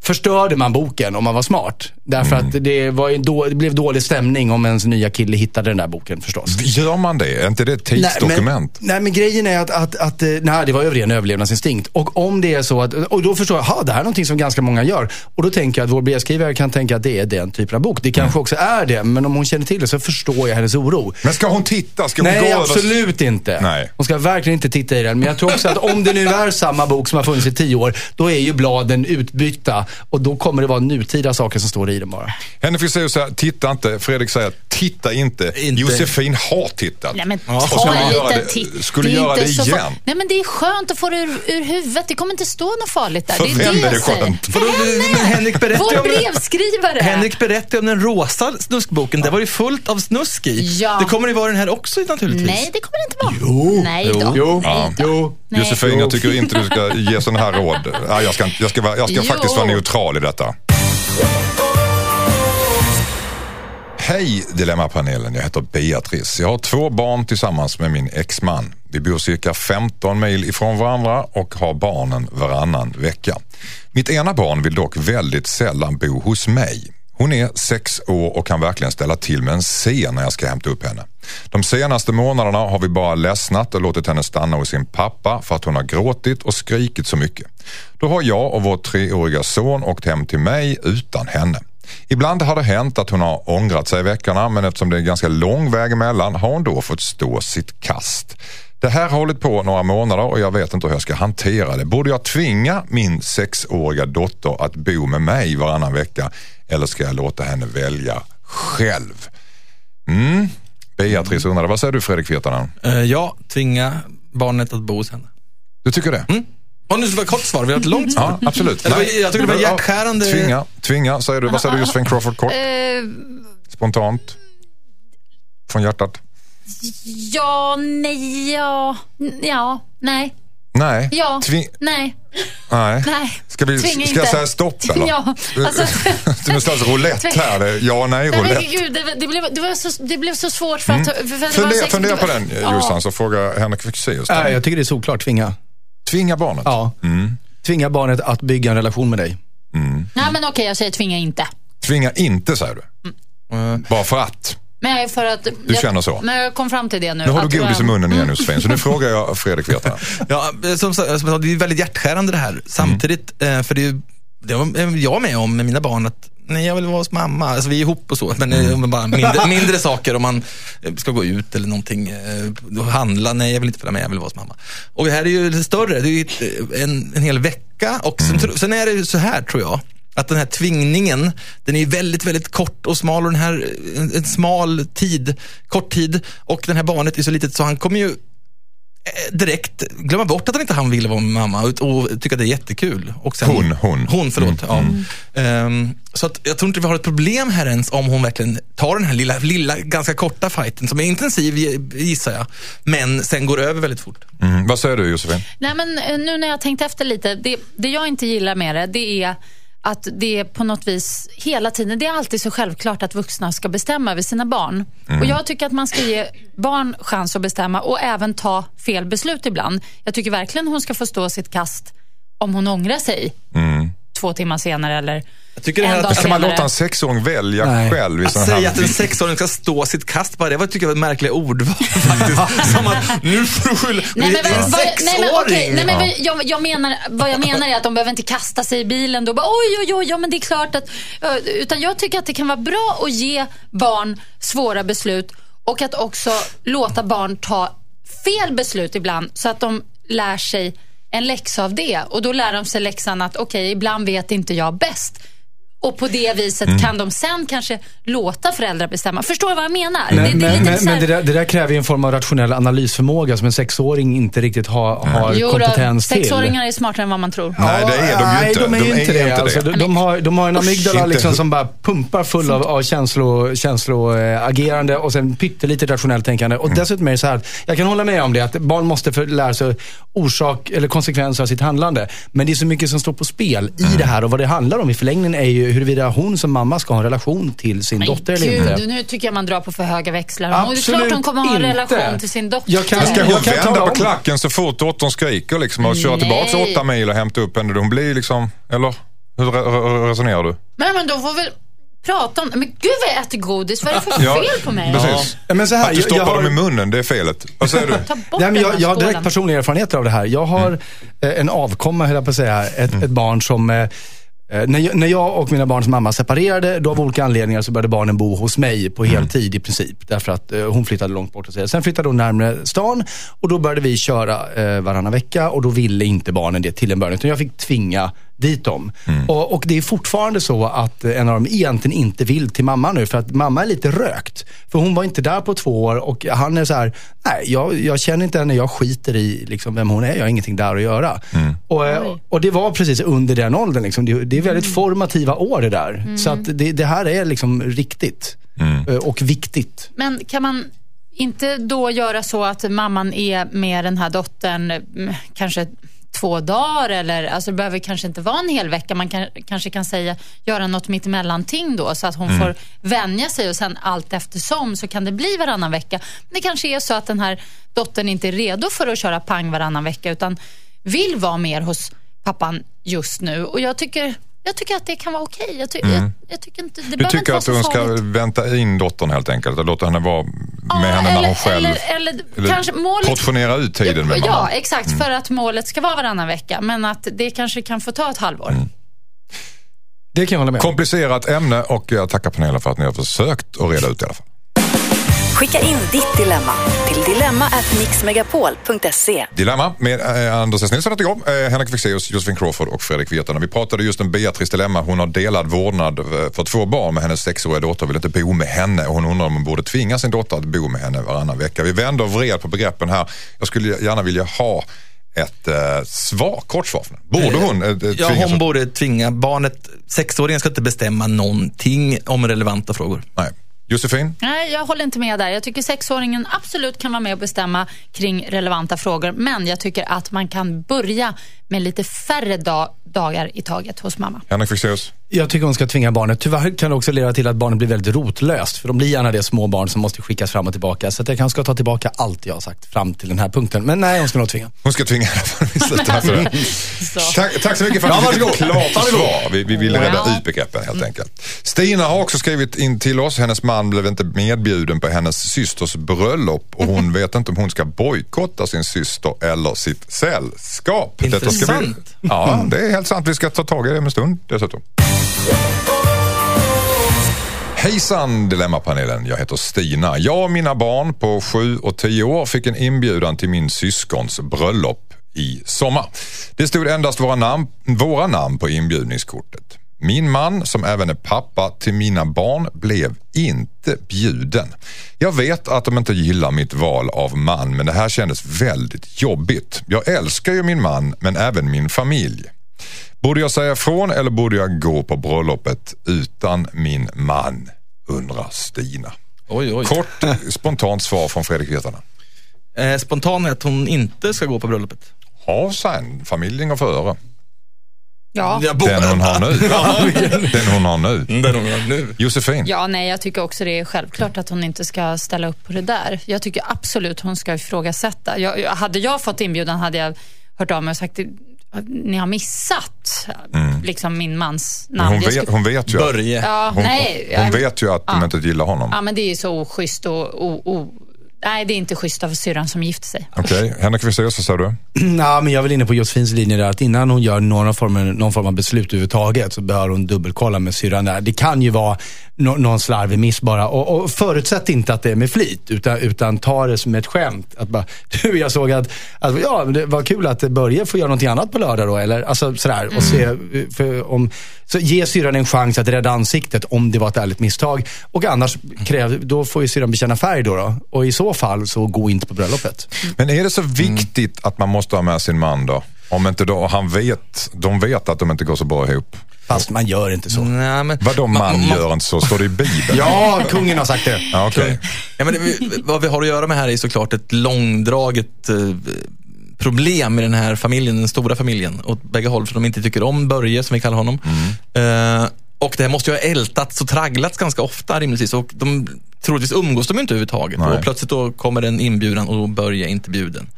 förstörde man boken om man var smart. Därför
Mm.
att det, var då, det blev dålig stämning om ens nya kille hittade den där boken förstås.
Gör man det? Är inte det ett tidsdokument?
Nej, men, nej, men grejen är att, att, att eh, nej, det var ju ren överlevnadsinstinkt. Och om det är så att, och då förstår jag, ha det här är någonting som ganska många gör. Och då tänker jag att vår brevskrivare kan tänka att det är den typen av bok. Det kanske
Mm.
också är det, men om hon känner till det så förstår jag hennes oro.
Men ska hon titta? Ska hon
Nej, absolut inte.
Nej.
Hon ska verkligen inte titta i den. Men jag tror också att om det nu är samma bok som har funnits i tio år, då är ju bladen utbytta. Och då kommer det vara nutida saker som står i den bara.
Henrik säger så här, titta inte. Fredrik säger, titta inte.
Inte.
Josefin har tittat.
Nej men
Och
ta
skulle
en
göra
liten
det-
titt.
skulle
är
göra det igen.
Nej men det är skönt att få det ur, ur huvudet. Det kommer inte stå något farligt där.
För
det är
vem
det
är det skönt?
För
Vadå,
henne!
men Henrik berättar ju
Vår
om det.
brevskrivare.
Henrik berättade om den rosa snuskboken. Det var ju fullt av snusk i.
Ja.
Det kommer det vara den här också naturligtvis.
Nej, det kommer det inte vara. Jo. Nej då.
Jo,
Nej då.
jo.
Nej.
Josefin, jag tycker inte du ska ge sådana här råd. Ja, jag ska, jag ska, vara- jag ska faktiskt vara neutral i detta. Hej Dilemmapanelen, jag heter Beatrice. Jag har två barn tillsammans med min exman. Vi bor cirka 15 mil ifrån varandra och har barnen varannan vecka. Mitt ena barn vill dock väldigt sällan bo hos mig. Hon är sex år och kan verkligen ställa till med en scen när jag ska hämta upp henne. De senaste månaderna har vi bara ledsnat och låtit henne stanna hos sin pappa för att hon har gråtit och skrikit så mycket. Då har jag och vår treåriga son åkt hem till mig utan henne. Ibland har det hänt att hon har ångrat sig i veckorna men eftersom det är ganska lång väg emellan har hon då fått stå sitt kast. Det här har hållit på några månader och jag vet inte hur jag ska hantera det. Borde jag tvinga min sexåriga dotter att bo med mig varannan vecka eller ska jag låta henne välja själv? Mm. Beatrice undrade, vad säger du Fredrik Virtanen?
Eh, ja, tvinga barnet att bo hos henne.
Du tycker det?
Mm. Och nu var det kort svar, vi har ett långt svar.
Ja, absolut.
Eller, jag tycker det var hjärtskärande.
Tvinga, tvinga, säger du. Vad säger du Josefin Crawford kort?
Eh,
Spontant? Från hjärtat?
ja, nej, ja, ja, nej,
Nej.
ja,
Tving,
nej,
nej.
nej.
Ska, vi,
Tvinga
ska jag säga stopp eller? [laughs]
Ja, alltså,
Det är någon slags roulette här. Det Ja nej
nej, men
roulette.
gud, det, det, blev, det, var så, det blev så svårt för att... För, för det var
Fundera,
sex-
fundera på den
Ja.
Jossan så fråga Henrik Fexeus.
Nej, jag tycker det är solklart, tvinga.
Tvinga barnet?
Ja.
Mm.
Tvinga barnet att bygga en relation med dig.
Nej, men okej, jag säger tvinga inte.
Tvinga inte säger du?
Mm.
Bara för att?
Men för att...
Du
jag,
känner så?
Men jag kom fram till det nu.
Nu har du godis i
ehm,
munnen igen Josefin, så nu frågar jag Fredrik Virtanen. [laughs]
Ja, som, som, jag sa, det är väldigt hjärtskärande det här. Samtidigt, eh, för det, är det var eh, jag med om med mina barn att nej, jag vill vara hos mamma. Alltså, vi är ihop och så, men om bara [laughs] mindre, mindre saker om man ska gå ut eller någonting, och handla. Nej, jag vill inte följa med, jag vill vara hos mamma. Och det här är ju lite större, det är ju en, en hel vecka och sen, tro- sen är det ju så här tror jag. Att den här tvingningen, den är väldigt, väldigt kort och smal och den här, en, en smal tid, kort tid och den här barnet är så litet så han kommer ju eh, direkt glömma bort att han inte han ville vara med mamma och, och tycka det är jättekul. Och sen,
Hon, hon.
Hon, förlåt. Ja. Ehm, så att jag tror inte vi har ett problem här ens om hon verkligen tar den här lilla, lilla ganska korta fighten som är intensiv gissar jag, men sen går över väldigt fort.
Mm. Vad säger du Josefin?
Nej, men eh, nu när jag tänkt efter lite. Det, det jag inte gillar med det, det är att det är på något vis hela tiden, det är alltid så självklart att vuxna ska bestämma över sina barn. Och jag tycker att man ska ge barn chans att bestämma och även ta fel beslut ibland. Jag tycker verkligen hon ska få stå sitt kast om hon ångrar sig två timmar senare eller
Jag tycker det här att-
Ska man låta en sexåring välja
Nej.
själv i
Att säga att en [laughs] sexåring ska stå sitt kast bara, det var, tycker jag var ett märkligt ordval [laughs] faktiskt. Som att, nu får du skylla...
Nej, men,
en
vad, vad, nej, men, okej,
sexåring!
nej, men vad jag, jag menar, vad jag menar är att de behöver inte kasta sig i bilen då. Bara, oj, oj, oj, ja, men det är klart att... Utan jag tycker att det kan vara bra att ge barn svåra beslut och att också låta barn ta fel beslut ibland så att de lär sig en läxa av det. Och då lär de sig läxan att okej, ibland vet inte jag bäst. Och på det viset
Mm.
kan de sen kanske låta föräldrar bestämma. Förstår du vad jag menar?
Men,
det, det är
men, men, men det, där, det där kräver ju en form av rationell analysförmåga som en sexåring inte riktigt har, har
Jo då,
kompetens till.
sexåringar är smartare än vad man tror.
Nej, det är de ju
Nej,
inte.
de är inte det. alltså. de, de, har, de har en amygdala
inte
liksom som bara pumpar full av, av känslo, känsloagerande och sen pyttelite rationellt tänkande.
Mm.
Och dessutom är det så här, jag kan hålla med om det, att barn måste för, lära sig orsak eller konsekvenser av sitt handlande. Men det är så mycket som står på spel
Mm.
i det här och vad det handlar om i förlängningen är ju huruvida hon som mamma ska ha en relation till sin
Men
dotter eller
gud,
inte.
nu tycker jag man drar på för höga växlar. Och det är
Absolut
klart hon kommer ha en relation till sin dotter.
Jag kan-
ska
Jag
hon
kan
vända på klacken så fort dottern skriker liksom och köra
Nej.
tillbaka åtta mil och hämta upp henne? Hon blir liksom, eller hur re- re- resonerar du?
Men, men då får väl prata om... Men gud vad jag äter godis. Vad är det för
Ja,
fel på mig?
Precis.
Ja, men så här,
Att du stoppar
jag har-
dem i munnen, det är felet. Vad säger du? [laughs]
Ta bort
Nej, men jag, jag har direkt personliga erfarenheter av det här. Jag har eh, en avkomma, höll jag på att säga, ett, ett barn som eh, när jag, när jag och mina barns mamma separerade, då av olika anledningar så började barnen bo hos mig på heltid i princip. Därför att eh, hon flyttade långt bort. Och så. Sen flyttade hon närmare stan och då började vi köra eh, varannan vecka och då ville inte barnen det till en början. Utan jag fick tvinga dit dem. Och, och det är fortfarande så att eh, en av dem egentligen inte vill till mamma nu för att mamma är lite rökt. För hon var inte där på två år och han är så här, nej jag, jag känner inte henne, jag skiter i liksom, vem hon är, jag har ingenting där att göra. Och, eh, och det var precis under den åldern. Liksom. Det, det är väldigt formativa år det där. Så att det, det här är liksom riktigt eh, och viktigt.
Men kan man inte då göra så att mamman är med den här dottern mm, kanske två dagar eller alltså det behöver kanske inte vara en hel vecka. Man kan, kanske kan säga, göra något mittemellanting då så att hon får vänja sig och sen allt eftersom så kan det bli varannan vecka. Men det kanske är så att den här dottern inte är redo för att köra pang varannan vecka utan vill vara mer hos pappan just nu. Och jag tycker, jag tycker att det kan vara okej. Jag, ty, jag, jag tycker inte, det
Du
behöver inte
tycker att hon ska vänta in dottern helt enkelt och låta henne vara med
Ja,
henne när
eller-
hon själv...
eller- eller kanske målet-
portionera ut tiden med
Ja,
mamma.
exakt. För att målet ska vara varannan vecka. Men att det kanske kan få ta ett halvår.
Mm.
Det kan jag hålla med om.
Komplicerat ämne och jag tackar panelen för att ni har försökt att reda ut det i alla fall.
Skicka in ditt dilemma till dilemma@mixmegapol.se.
Dilemma med eh, Anders S. Nilsson heter jag, eh, Henrik Fexeus, Josefin Crawford och Fredrik Virtanen. Vi pratade just om Beatrice dilemma. Hon har delad vårdnad eh, för två barn med hennes sexåriga dotter vill inte bo med henne och hon undrar om hon borde tvinga sin dotter att bo med henne varannan vecka. Vi vänder och vred på begreppen här. Jag skulle gärna vilja ha ett eh, svar, kort svar. Borde hon eh, eh,
Ja, hon borde tvinga barnet, sexåringen ska inte bestämma någonting om relevanta frågor.
Nej. Josefin?
Nej, jag håller inte med där. Jag tycker sexåringen absolut kan vara med och bestämma kring relevanta frågor. Men jag tycker att man kan börja med lite färre dag, dagar i taget hos mamma.
Henrik Fexeus?
Jag tycker hon ska tvinga barnet. Tyvärr kan det också leda till att barnet blir väldigt rotlöst. För de blir gärna det små barn som måste skickas fram och tillbaka. Så att jag kanske ska ta tillbaka allt jag har sagt fram till den här punkten. Men nej, hon ska nog tvinga.
Hon ska tvinga [laughs] henne.
Så.
Tack, tack så mycket för
Ja,
att du fick klart svar. Vi, vi ville reda
Ja.
ut begreppen helt enkelt. Stina har också skrivit in till oss. Hennes man blev inte medbjuden på hennes systers bröllop och hon vet inte om hon ska bojkotta sin syster eller sitt sällskap. Detta ska vi,
Intressant.
ja, det är helt sant. Vi ska ta tag i det om en stund dessutom. Hejsan Dilemmapanelen, jag heter Stina. Jag och mina barn på 7 och 10 år fick en inbjudan till min syskons bröllop i sommar. Det stod endast våra namn, våra namn på inbjudningskortet. Min man, som även är pappa till mina barn, blev inte bjuden. Jag vet att de inte gillar mitt val av man, men det här kändes väldigt jobbigt. Jag älskar ju min man, men även min familj. Borde jag säga från eller borde jag gå på bröllopet utan min man? Undrar Stina.
Oj, oj.
Kort spontant svar från Fredrik Virtanen.
Eh, spontan är att hon inte ska gå på bröllopet.
Ha sen, familjen går före.
Ja.
Den hon har nu. Den hon har nu.
Den hon har nu.
Josefin.
Ja, nej, jag tycker också det är självklart att hon inte ska ställa upp på det där. Jag tycker absolut hon ska ifrågasätta. Jag- hade jag fått inbjudan hade jag hört av mig och sagt ni har missat liksom min mans namn.
Mm. Hon vet, hon vet ju,
Ja,
Börje.
hon,
nej,
hon
jag-
vet ju att de
Ja.
inte gillar honom.
Ja, men det är ju så oschysst och o, o, Nej, det är inte schysst av syrran som gifter sig.
Okej, Henrik Fexeus, vad säger du? [clears throat]
Nej, men jag är väl inne på Josefins linje där att innan hon gör någon form, någon form av beslut överhuvudtaget så bör hon dubbelkolla med syrran. Det kan ju vara nå- någon slarvig miss bara. Och, och förutsätt inte att det är med flit, utan, utan ta det som ett skämt. Att bara, [laughs] du, jag såg att, att ja, det var kul att Börje får göra någonting annat på lördag då. Eller alltså sådär. Och se, för, om, så ge syrran en chans att rädda ansiktet om det var ett ärligt misstag. Och annars, kräv, då får ju syrran bekänna färg då, då. Och i så fall, så gå inte på bröllopet.
Men är det så viktigt att man måste ha med sin man då? Om inte då han vet, de vet att de inte går så bra ihop.
Fast man gör inte så.
Nej, men,
Vad de man gör inte så, står det i Bibeln?
Ja, kungen har sagt det.
Ja, okej.
Ja, men det, vad vi har att göra med här är såklart ett långdraget eh, problem i den här familjen, den stora familjen. Åt bägge håll, för de inte tycker om Börje, som vi kallar honom. Eh, och det här måste ju ha ältats och tragglats ganska ofta rimligtvis. Och de, troligtvis umgås de inte överhuvudtaget.
Nej.
Och plötsligt då kommer en inbjudan och då Börje är inte bjuden.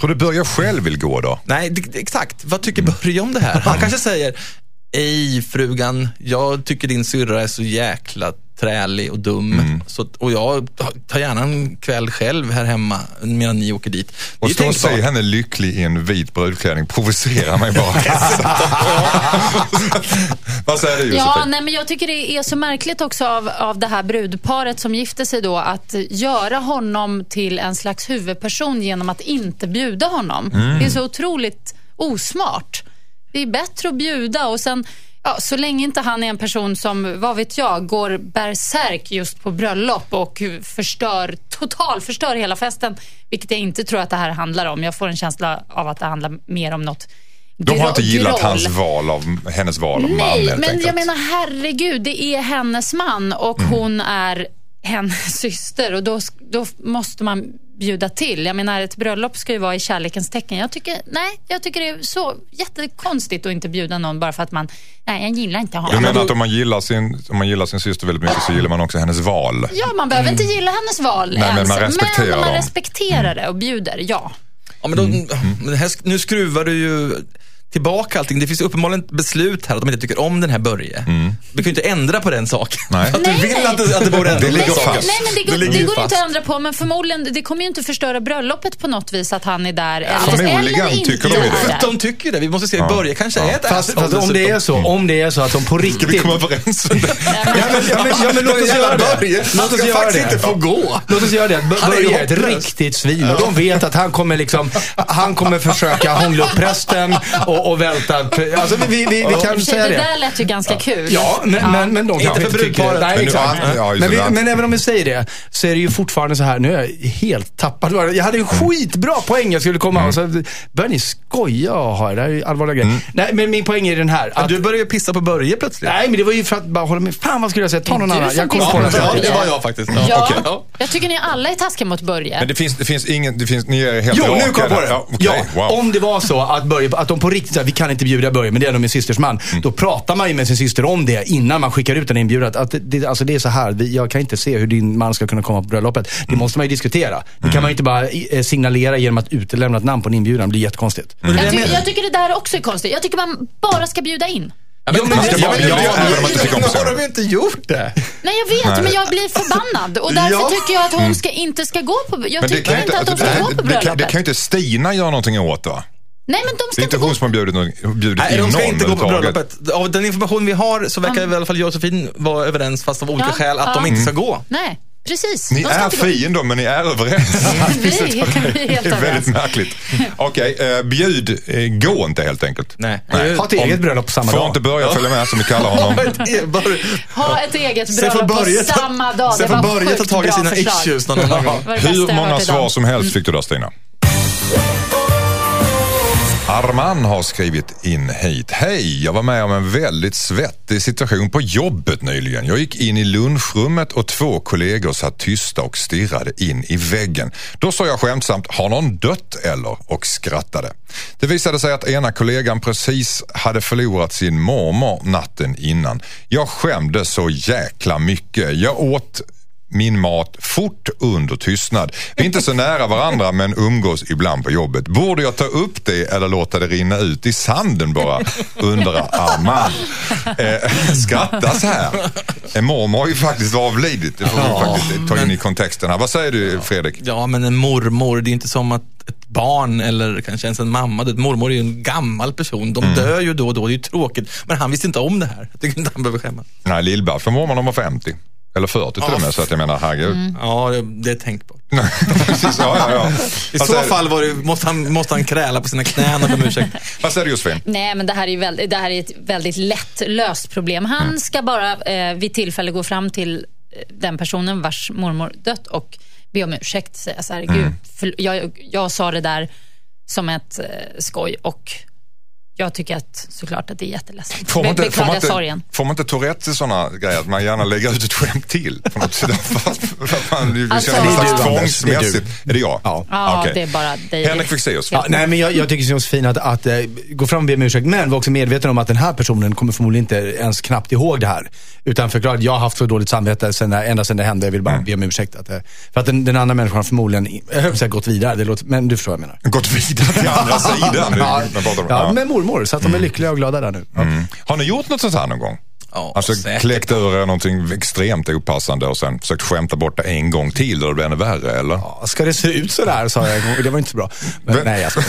Tror du Börje själv vill gå då?
Nej, det, exakt. Vad tycker Börje om det här? Han kanske säger, Ej frugan, jag tycker din syrra är så jäkla trälig och dum. Så, och jag tar gärna en kväll själv här hemma medan ni åker dit.
Och stå och se henne lycklig i en vit brudklänning provocerar mig bara. [laughs] Vad säger du Josefin?
Ja, nej, men jag tycker det är så märkligt också av, av det här brudparet som gifte sig då att göra honom till en slags huvudperson genom att inte bjuda honom. Det är så otroligt osmart. Det är bättre att bjuda och sen Ja, så länge inte han är en person som, vad vet jag, går bärsärk just på bröllop och förstör, totalförstör hela festen. Vilket jag inte tror att det här handlar om. Jag får en känsla av att det handlar mer om något
De har inte gillat hans val av, hennes val av man
Nej, men
enkelt.
jag menar herregud, det är hennes man och hon är hennes [laughs] syster och då, då måste man bjuda till. Jag menar, ett bröllop ska ju vara i kärlekens tecken. Jag tycker, nej, jag tycker det är så jättekonstigt att inte bjuda någon bara för att man, nej, jag gillar inte
Du
honom.
menar att om man, gillar sin, om man gillar sin syster väldigt mycket så gillar man också hennes val?
Ja, man behöver inte gilla hennes val
Nej, men
ens.
man respekterar
men man
dem.
respekterar det och bjuder, ja.
Ja, men då,
Mm.
men här, nu skruvar du ju tillbaka allting. Det finns uppenbarligen beslut här att de inte tycker om den här Börje. Du kan ju inte ändra på den saken.
Nej. [laughs]
Att du
Nej,
vill
nej.
att det, att det borde ändras.
Det ligger
nej,
fast.
Nej, men det, går, det
ju
går
fast.
inte att ändra på, men förmodligen, det kommer ju inte förstöra bröllopet på något vis att han är där. eller,
förmodligen
eller inte
tycker de det.
de tycker det. Vi måste se, Börje kanske är ett
Fast, fast om det är så, om det är så att de på riktigt...
Ska vi komma överens om det? [laughs]
Ja, men, ja, men, ja, men låt oss göra det. Låt oss göra det.
få gå.
Låt oss göra det. Börje är ett riktigt svin och de vet att han kommer liksom, han kommer försöka hångla upp prästen och, och välta. [laughs] Alltså vi, vi, vi, vi kan säga
det
det.
där lät ju ganska kul.
Ja, men, men, men de kanske
för
inte tycker... Nej,
Men nu-
exakt.
ja,
men, vi,
det.
men även om vi säger det, så är det ju fortfarande så här, nu är jag helt tappad. Jag hade en skitbra poäng jag skulle komma och så börjar ni skoja och ha det här är ju allvarliga grejer. Nej, men min poäng är den här. Att,
Du börjar ju pissa på Börje plötsligt.
nej, men det var ju för att bara hålla med. Fan vad skulle jag säga? Ta någon annan. Jag kommer på den.
Börje.
det var jag faktiskt.
Ja.
Ja.
jag tycker ni alla är taskiga mot Börje.
Men det finns, det finns ingen, det finns, ni är helt
Jo, nu kom jag på det.
Ja,
Ja,
okej, wow.
Om det var så att, Börje, att de på riktigt säger vi kan inte bjuda Börje, men det är ändå min systers man.
Mm.
Då pratar man ju med sin syster om det innan man skickar ut en inbjudan. Att det- det, alltså det är så här, vi- jag kan inte se hur din man ska kunna komma på bröllopet. Det
Mm.
måste man ju diskutera. Det kan man ju inte bara eh, signalera genom att utelämna ett namn på en inbjudan. Det blir jättekonstigt.
Mm.
jag, tycker, jag tycker det där också är konstigt. Jag tycker man bara ska bjuda in.
Ja, men,
men- Ja, men- ja,
Nu har de ju inte gjort det.
Nej, jag vet, men jag blir förbannad. Och därför [laughs]
Ja.
tycker jag att hon ska, inte ska gå på... Jag
Mm.
Tycker inte att de ska
det,
gå på bröllopet.
kan, det kan ju inte Stina göra någonting åt va?
Nej, men de
Det
ska
är inte hon
gå...
som har bjudit, någon- bjudit
Nej,
in
de
någon
ska inte gå på bröllopet. Av den information vi har så verkar i alla fall Josefin vara överens, fast av olika
Ja,
skäl, att
ja.
de inte ska gå.
Nej, precis.
Ni
de
är fiender men ni är överens. [laughs] [laughs]
Vi är vi är
Det väldigt märkligt. Okej, eh, bjud, eh, gå inte helt enkelt.
Nej.
Ha ett eget bröllop på samma
Får
dag.
inte börja följa med som vi kallar honom.
Ha ett eget
Sen får
bröllop på samma dag.
Sen
Det
får
var
Börje ta tag i sina
förslag.
issues någon annan gång.
Det det
Hur många svar som helst fick du där Stina? Arman har skrivit in hit. Hej, jag var med om en väldigt svettig situation på jobbet nyligen. Jag gick in i lunchrummet och två kollegor satt tysta och stirrade in i väggen. Då sa jag skämtsamt, har någon dött eller? Och skrattade. Det visade sig att ena kollegan precis hade förlorat sin mormor natten innan. Jag skämdes så jäkla mycket. Jag åt min mat fort under tystnad. Vi är inte så nära varandra men umgås ibland på jobbet. Borde jag ta upp det eller låta det rinna ut i sanden bara? Undrar Arman. Eh, skrattas här. En mormor har ju faktiskt avlidit. Det får vi faktiskt ta in i kontexten här. Vad säger du Fredrik?
Ja, men en mormor, det är inte som att ett barn eller kanske ens en mamma, det- mormor är ju en gammal person. De
Mm.
dör ju då och då, det är ju tråkigt. Men han visste inte om det här. Jag tycker inte han behöver skämmas.
Nej, Lill-Babs för mormor var 50. Eller 40 till och med. Så att jag menar, herregud.
Mm.
Ja, det, det är tänkt på. [laughs]
Precis, ja, ja, ja.
I så fall var det, måste, han, måste han kräla på sina knän och be om ursäkt.
Vad säger du Josefin?
Nej, men det här är, väldigt, det här är ett väldigt lätt löst problem. Han
Mm.
ska bara eh, vid tillfälle gå fram till eh, den personen vars mormor dött och be om ursäkt. Säga så här,
Mm.
Gud, för, jag, jag sa det där som ett eh, skoj och jag tycker att såklart att det är jätteledsamt.
Får man, inte, får, man inte,
sorgen.
får man inte Tourette i sådana grejer? Att man gärna lägger ut ett skämt till på något sätt? [laughs] För man vill
Alltså-
känna någon
Det är
slags
du, Anders. Det är du.
tvångsmässigt. Är det jag?
Ja.
Ja,
Okej.
det är bara dig.
Henrik Fexeus.
Ja, nej, men jag, jag tycker som Josefin att, att eh, gå fram och be om ursäkt. Men var också medveten om att den här personen kommer förmodligen inte ens knappt ihåg det här. Utan förklara att jag har haft så dåligt samvete sen, det- ända sedan det hände. Jag vill bara be om ursäkt. Att, eh, för att den, den andra människan har förmodligen, jag höll på att säga gått vidare. Det låter, men du förstår vad jag menar.
Gått vidare till andra sidan. Nu- [laughs]
Ja, med mormor. Så att de är lyckliga och glada där nu.
Mm. Har ni gjort något sånt här någon gång?
Ja,
Alltså
säkert.
kläckt ur er någonting extremt opassande och sen försökt skämta bort det en gång till och det blir ännu värre eller?
Ja, ska det se ut sådär, sa jag en gång. Det var inte så bra. Men, nej, jag skojar.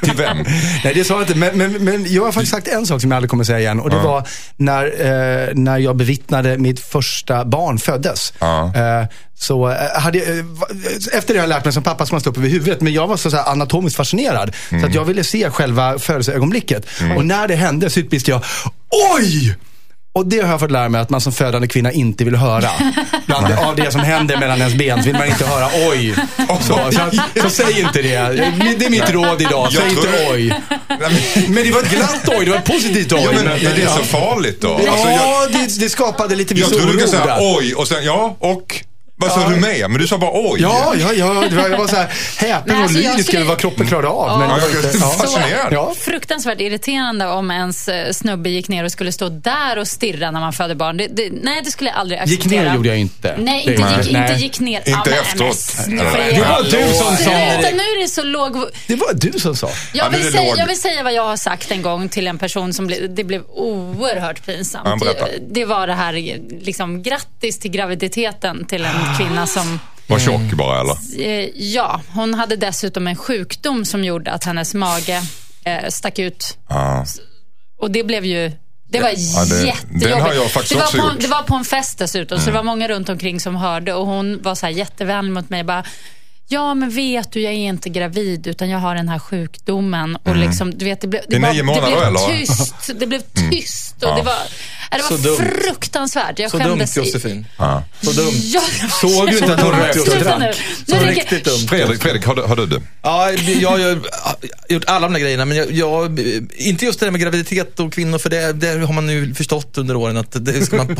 [laughs]
Till vem?
Nej, det sa jag inte. Men, men, men jag har faktiskt sagt en sak som jag aldrig kommer säga igen. Och det var när, eh, när jag bevittnade mitt första barn föddes.
Ja.
Eh, så eh, hade jag, eh, va- efter det har jag lärt mig som pappa som man står upp över huvudet. Men jag var så, så här anatomiskt fascinerad. Så att jag ville se själva födelseögonblicket. Och när det hände så utbrister jag Oj! Och det har jag fått lära mig att man som födande kvinna inte vill höra. [laughs] Bland, av det som händer mellan ens ben så vill man inte höra oj. Så, så, så säg inte det. Det är mitt råd idag. Säg
tror-
inte oj. Men det var ett glatt oj, det var ett positivt oj.
Ja, men är det så farligt då?
Ja,
Alltså, jag,
det, det skapade lite viss
jag trodde du kunde säga oj och sen ja och vad sa du med? Men du sa bara oj.
Ja, ja, ja. Det var, jag var så här häpen och
alltså,
lyrisk
skulle-
över vad kroppen klarade av.
Ja.
Men
Ja, jag
inte- ja.
fascinerad.
Ja.
Fruktansvärt irriterande om ens eh, snubbe gick ner och skulle stå där och stirra när man föder barn. Det, det, nej, det skulle jag aldrig
Gick
acceptera.
ner gjorde jag inte.
Nej, inte,
nej.
gick,
Nej.
inte gick ner.
Inte
men-
efteråt.
men.
Det var du som sa
Sluta,
det.
nu är det så låg...
Det var du som sa.
Jag
Ja,
vill, säga, jag vill säga vad jag har sagt en gång till en person som ble, det blev oerhört pinsamt.
Ja,
det var det här, liksom, grattis till graviditeten till en kvinna som
Var tjock bara eller?
Eh, ja, hon hade dessutom en sjukdom som gjorde att hennes mage eh, stack ut.
Ja.
Och det blev ju... Det var
det-
jättejobbigt.
den har jag faktiskt
det var
också
på,
gjort. Mm.
Det var på en fest dessutom, så det var många runt omkring som hörde. Och hon var så här jättevänlig mot mig. Bara, Ja, men vet du, jag är inte gravid utan jag har den här sjukdomen. Och liksom, du vet, det blev, det
nio månader,
det blev?
Mm.
tyst. Det blev tyst. Och
Ja.
det var, det
Så
var
dumt.
fruktansvärt. Jag
Så dumt
skämdes
Josefin.
Ja.
Så dumt.
Ja,
Såg du inte att hon rökte och drack?
Så
Nu
riktigt dumt.
Fredrik, Fredrik har, du, har du det?
Ja, jag har ju gjort alla de där grejerna, men jag, jag, inte just det där med graviditet och kvinnor, för det, det har man nu förstått under åren att det ska man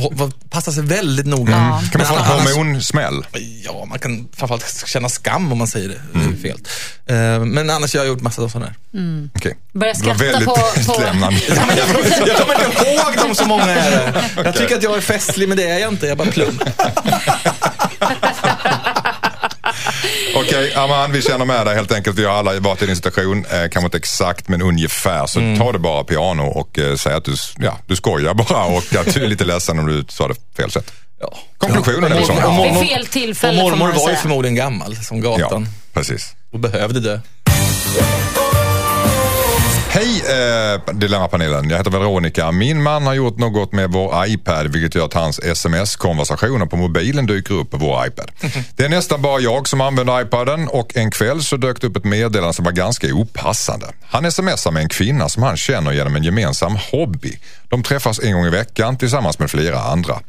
passa sig väldigt noga.
Ja.
Kan man få en hormonsmäll?
Ja, man kan framförallt känna skam om man säger det. Är fel. Eh, Men annars har jag gjort massa sådana här.
Okej.
Börja
Det var
skratta
väldigt
på- [laughs] på-
utlämnande.
Jag kommer inte ihåg dem så många är det. [laughs] Jag tycker att jag är festlig, men det är jag inte. Jag är bara plump. [laughs]
Okej, Aman, vi känner med dig helt enkelt. Vi har alla varit i din situation. Eh, kanske inte exakt, men ungefär. Så
Mm.
ta det bara piano och eh, säg att du, ja, du skojar bara och att du är lite ledsen om du sa det fel sätt.
Ja.
Konklusionen är väl Ja.
Vid fel tillfälle
Och mormor var ju förmodligen gammal som
ja,
gatan
precis.
och behövde dö.
Eh, Dilemmapanelen, jag heter Veronica. Min man har gjort något med vår iPad vilket gör att hans sms-konversationer på mobilen dyker upp på vår iPad. [laughs] Det är nästan bara jag som använder iPaden och en kväll så dök det upp ett meddelande som var ganska opassande. Han smsar med en kvinna som han känner genom en gemensam hobby. De träffas en gång i veckan tillsammans med flera andra.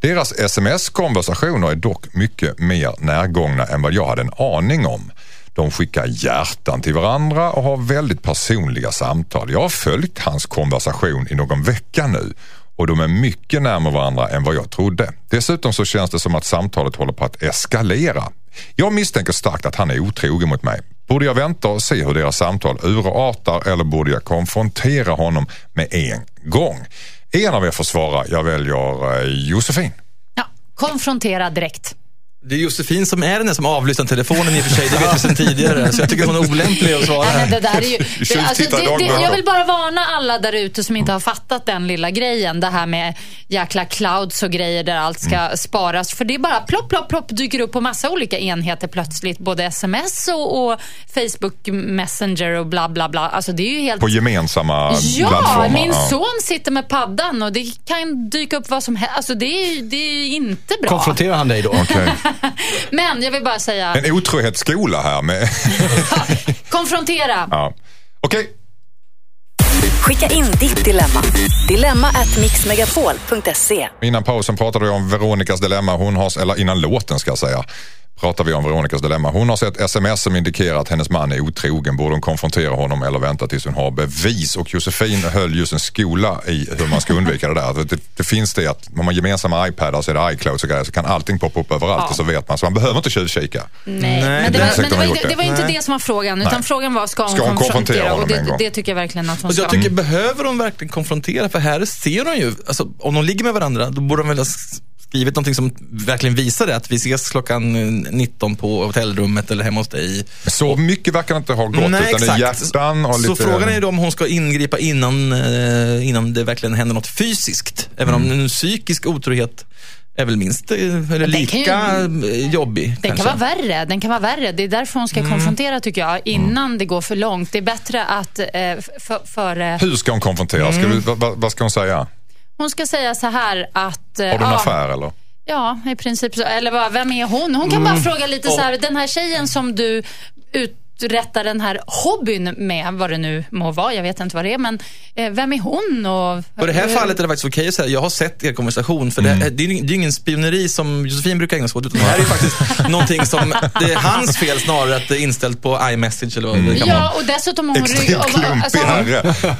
Deras sms-konversationer är dock mycket mer närgångna än vad jag hade en aning om. De skickar hjärtan till varandra och har väldigt personliga samtal. Jag har följt hans konversation i någon vecka nu och de är mycket närmare varandra än vad jag trodde. Dessutom så känns det som att samtalet håller på att eskalera. Jag misstänker starkt att han är otrogen mot mig. Borde jag vänta och se hur deras samtal urartar eller borde jag konfrontera honom med en gång? En av er får svara. Jag väljer eh, Josefin.
Ja, konfrontera direkt.
Det är Josefin som är den som avlyssnar telefonen i och för sig, det vet vi sedan [laughs] tidigare. Så jag tycker hon är olämplig att svara
Nej,
här.
det där är ju, [laughs]
Tjuv
det, alltså, det, det, jag vill bara varna alla där ute som inte har fattat den lilla grejen. Det här med jäkla clouds och grejer där allt ska
Mm.
sparas. För det är bara plopp, plopp, plopp dyker upp på massa olika enheter plötsligt. Både sms och, och Facebook Messenger och bla bla bla. Alltså det är ju helt...
På gemensamma
Ja,
plattformar.
min
Ja.
son sitter med paddan och det kan dyka upp vad som helst. Alltså det är, det är inte bra.
Konfronterar han dig då?
Okej. [laughs]
Men jag vill bara säga,
En otrohetsskola här med... [laughs]
konfrontera.
ja. Okej,
Skicka in ditt dilemma. Dilemma at mixmegapol.se.
innan pausen pratade vi om Veronicas dilemma. Hon har, eller innan låten ska jag säga, pratar vi om Veronicas dilemma. Hon har sett sms som indikerar att hennes man är otrogen. Borde hon konfrontera honom eller vänta tills hon har bevis? Och Josefin höll just en skola i hur man ska undvika det där. Det, det finns det att om man har gemensamma iPadar så är det iCloud och grejer så kan allting poppa upp överallt
Ja.
och så vet man. Så man behöver inte tjuvkika.
Nej,
Nej,
men, det var, men det,
de
var inte,
det.
det var inte det som var frågan. Utan
Nej.
frågan var, ska hon,
Ska hon konfrontera
konfrontera?
honom
Och det,
en gång?
det tycker jag verkligen att hon
Och
ska.
jag tycker, behöver de verkligen konfrontera? För här ser de ju, alltså, om de ligger med varandra, då borde de väl skrivit någonting som verkligen visar det. Att vi ses klockan eh, 19 på hotellrummet eller hemma hos dig.
Så mycket verkar det inte ha gått utan det är hjärtan och
Så
lite...
frågan är ju då om hon ska ingripa innan, eh, innan det verkligen händer något fysiskt. Även
Mm.
om en psykisk otrohet är väl minst, eh, eller
den kan
lika eh, jobbig.
Den
kanske.
kan vara värre. Den kan vara värre. Det är därför hon ska
Mm.
konfrontera tycker jag, innan det går för långt. Det är bättre att eh, för, för,
Hur ska hon konfrontera? Ska vi, vad, vad- vad ska hon säga?
Hon ska säga så här att... eh,
Har du en
ja,
affär eller?
Ja, i princip så. Eller vad, vem är hon? Hon kan
Mm.
bara fråga lite så här, den här tjejen som du ut, uträttar den här hobbyn med, vad det nu må vara, jag vet inte vad det är, men eh, vem är hon? Och,
På det här fallet är det faktiskt okej att säga, jag har sett er konversation, för det, det, är, det är ingen spioneri som Josefin brukar ägna sig åt, utan det här är faktiskt [laughs] någonting som, det är hans fel snarare att det är inställt på iMessage eller vad det kan vara.
Ja, och dessutom har hon...
Extremt
och-
klumpig
alltså,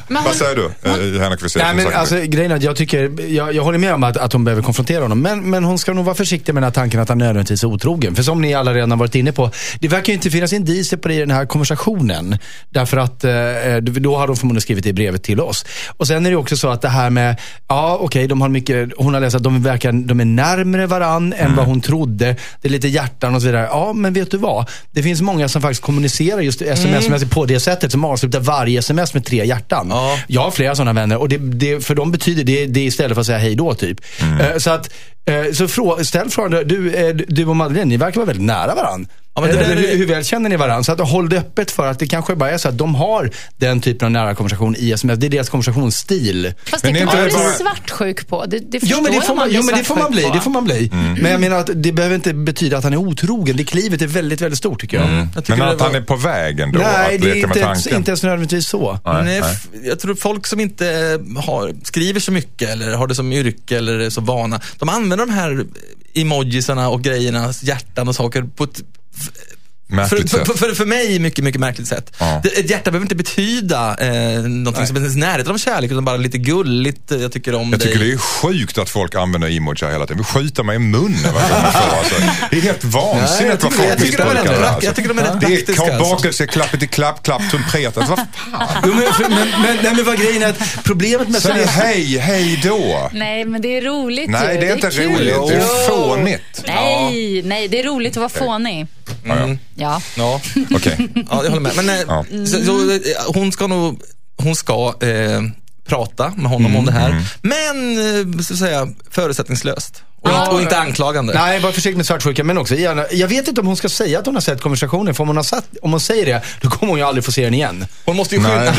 hon-
Vad säger du, eh, Henrik?
Nej, men alltså, grejen är att jag tycker, jag, jag håller med om att, att hon behöver konfrontera honom. Men, men hon ska nog vara försiktig med den här tanken att han nödvändigtvis är otrogen. För som ni alla redan har varit inne på, det verkar ju inte finnas indicier på det den här konversationen. Därför att eh, då hade hon förmodligen skrivit det i brevet till oss. Och sen är det också så att det här med, ja okej, de har mycket, hon har läst att de verkar, de är närmre varann än vad hon trodde. Det är lite hjärtan och så vidare. Ja, men vet du vad? Det finns många som faktiskt kommunicerar just sms på det sättet, som avslutar varje sms med tre hjärtan.
Ja.
Jag har flera sådana vänner och det, det, för dem betyder det, det istället för att säga hej då typ. Eh, så att, eh, så frå, ställ frågan, du, eh, du och Madeleine, ni verkar vara väldigt nära varandra.
Ja, men det där
Eller,
är-
hur, hur väl känner ni varandra? Så att håll det öppet för att det kanske bara är så att de har den typen av nära konversation i sms. Det är deras konversationsstil.
Fast
Men
det
är
kan man
inte
bli
bara-
svartsjuk på. Det, det
Jo men, det får man,
blir
jo men det får man bli,
på.
det får man bli. Men jag menar att det behöver inte betyda att han är otrogen. Det klivet är väldigt, väldigt stort tycker jag.
Jag tycker
Men att
var-
han är på väg ändå
Nej,
att
det är inte, ens-
tanken.
inte ens nödvändigtvis så.
Nej,
Nej, jag tror folk som inte har, skriver så mycket eller har det som yrke eller är så vana, de använder de här emojisarna och grejerna, hjärtan och saker på ett
Märkligt
för,
sätt.
för, för, för mig mycket, mycket märkligt sätt.
Ja.
Det, ett hjärta behöver inte betyda eh, någonting som är ens närheten av kärlek, utan bara lite gulligt, eh, jag tycker om
Jag
dig.
tycker det är sjukt att folk använder emoji hela tiden. Vi skjuter mig i munnen jag. Alltså. Det är helt
Nej, jag
vansinnigt vad
det-
folk
jag rätt
missbrukar det. Alltså.
jag tycker de är rätt
Det
praktiska,
är
alltså.
bakelse, klappet klapp, klapp, trumpet. Alltså, vad fan?
Jo, men, men, men, nej, men vad grejen är att problemet med
Säg hej, hej då.
Nej, men det är roligt
Nej, det är inte roligt. Det är fånigt.
Nej, nej, det är roligt att vara fånig.
Mm.
Ja.
Ja.
Okej. [laughs]
Ja, jag håller med. Men eh,
Ja.
så, så, eh, hon ska nog, hon ska eh, prata med honom om det här. Men, eh, så att säga, förutsättningslöst. Och,
Ja.
inte, och inte anklagande.
Nej, var försiktig med svartsjuka, men också gärna, jag vet inte om hon ska säga att hon har sett konversationen, för om hon, har satt, om hon säger det, då kommer hon ju aldrig få se den igen.
Hon måste ju skynda [laughs]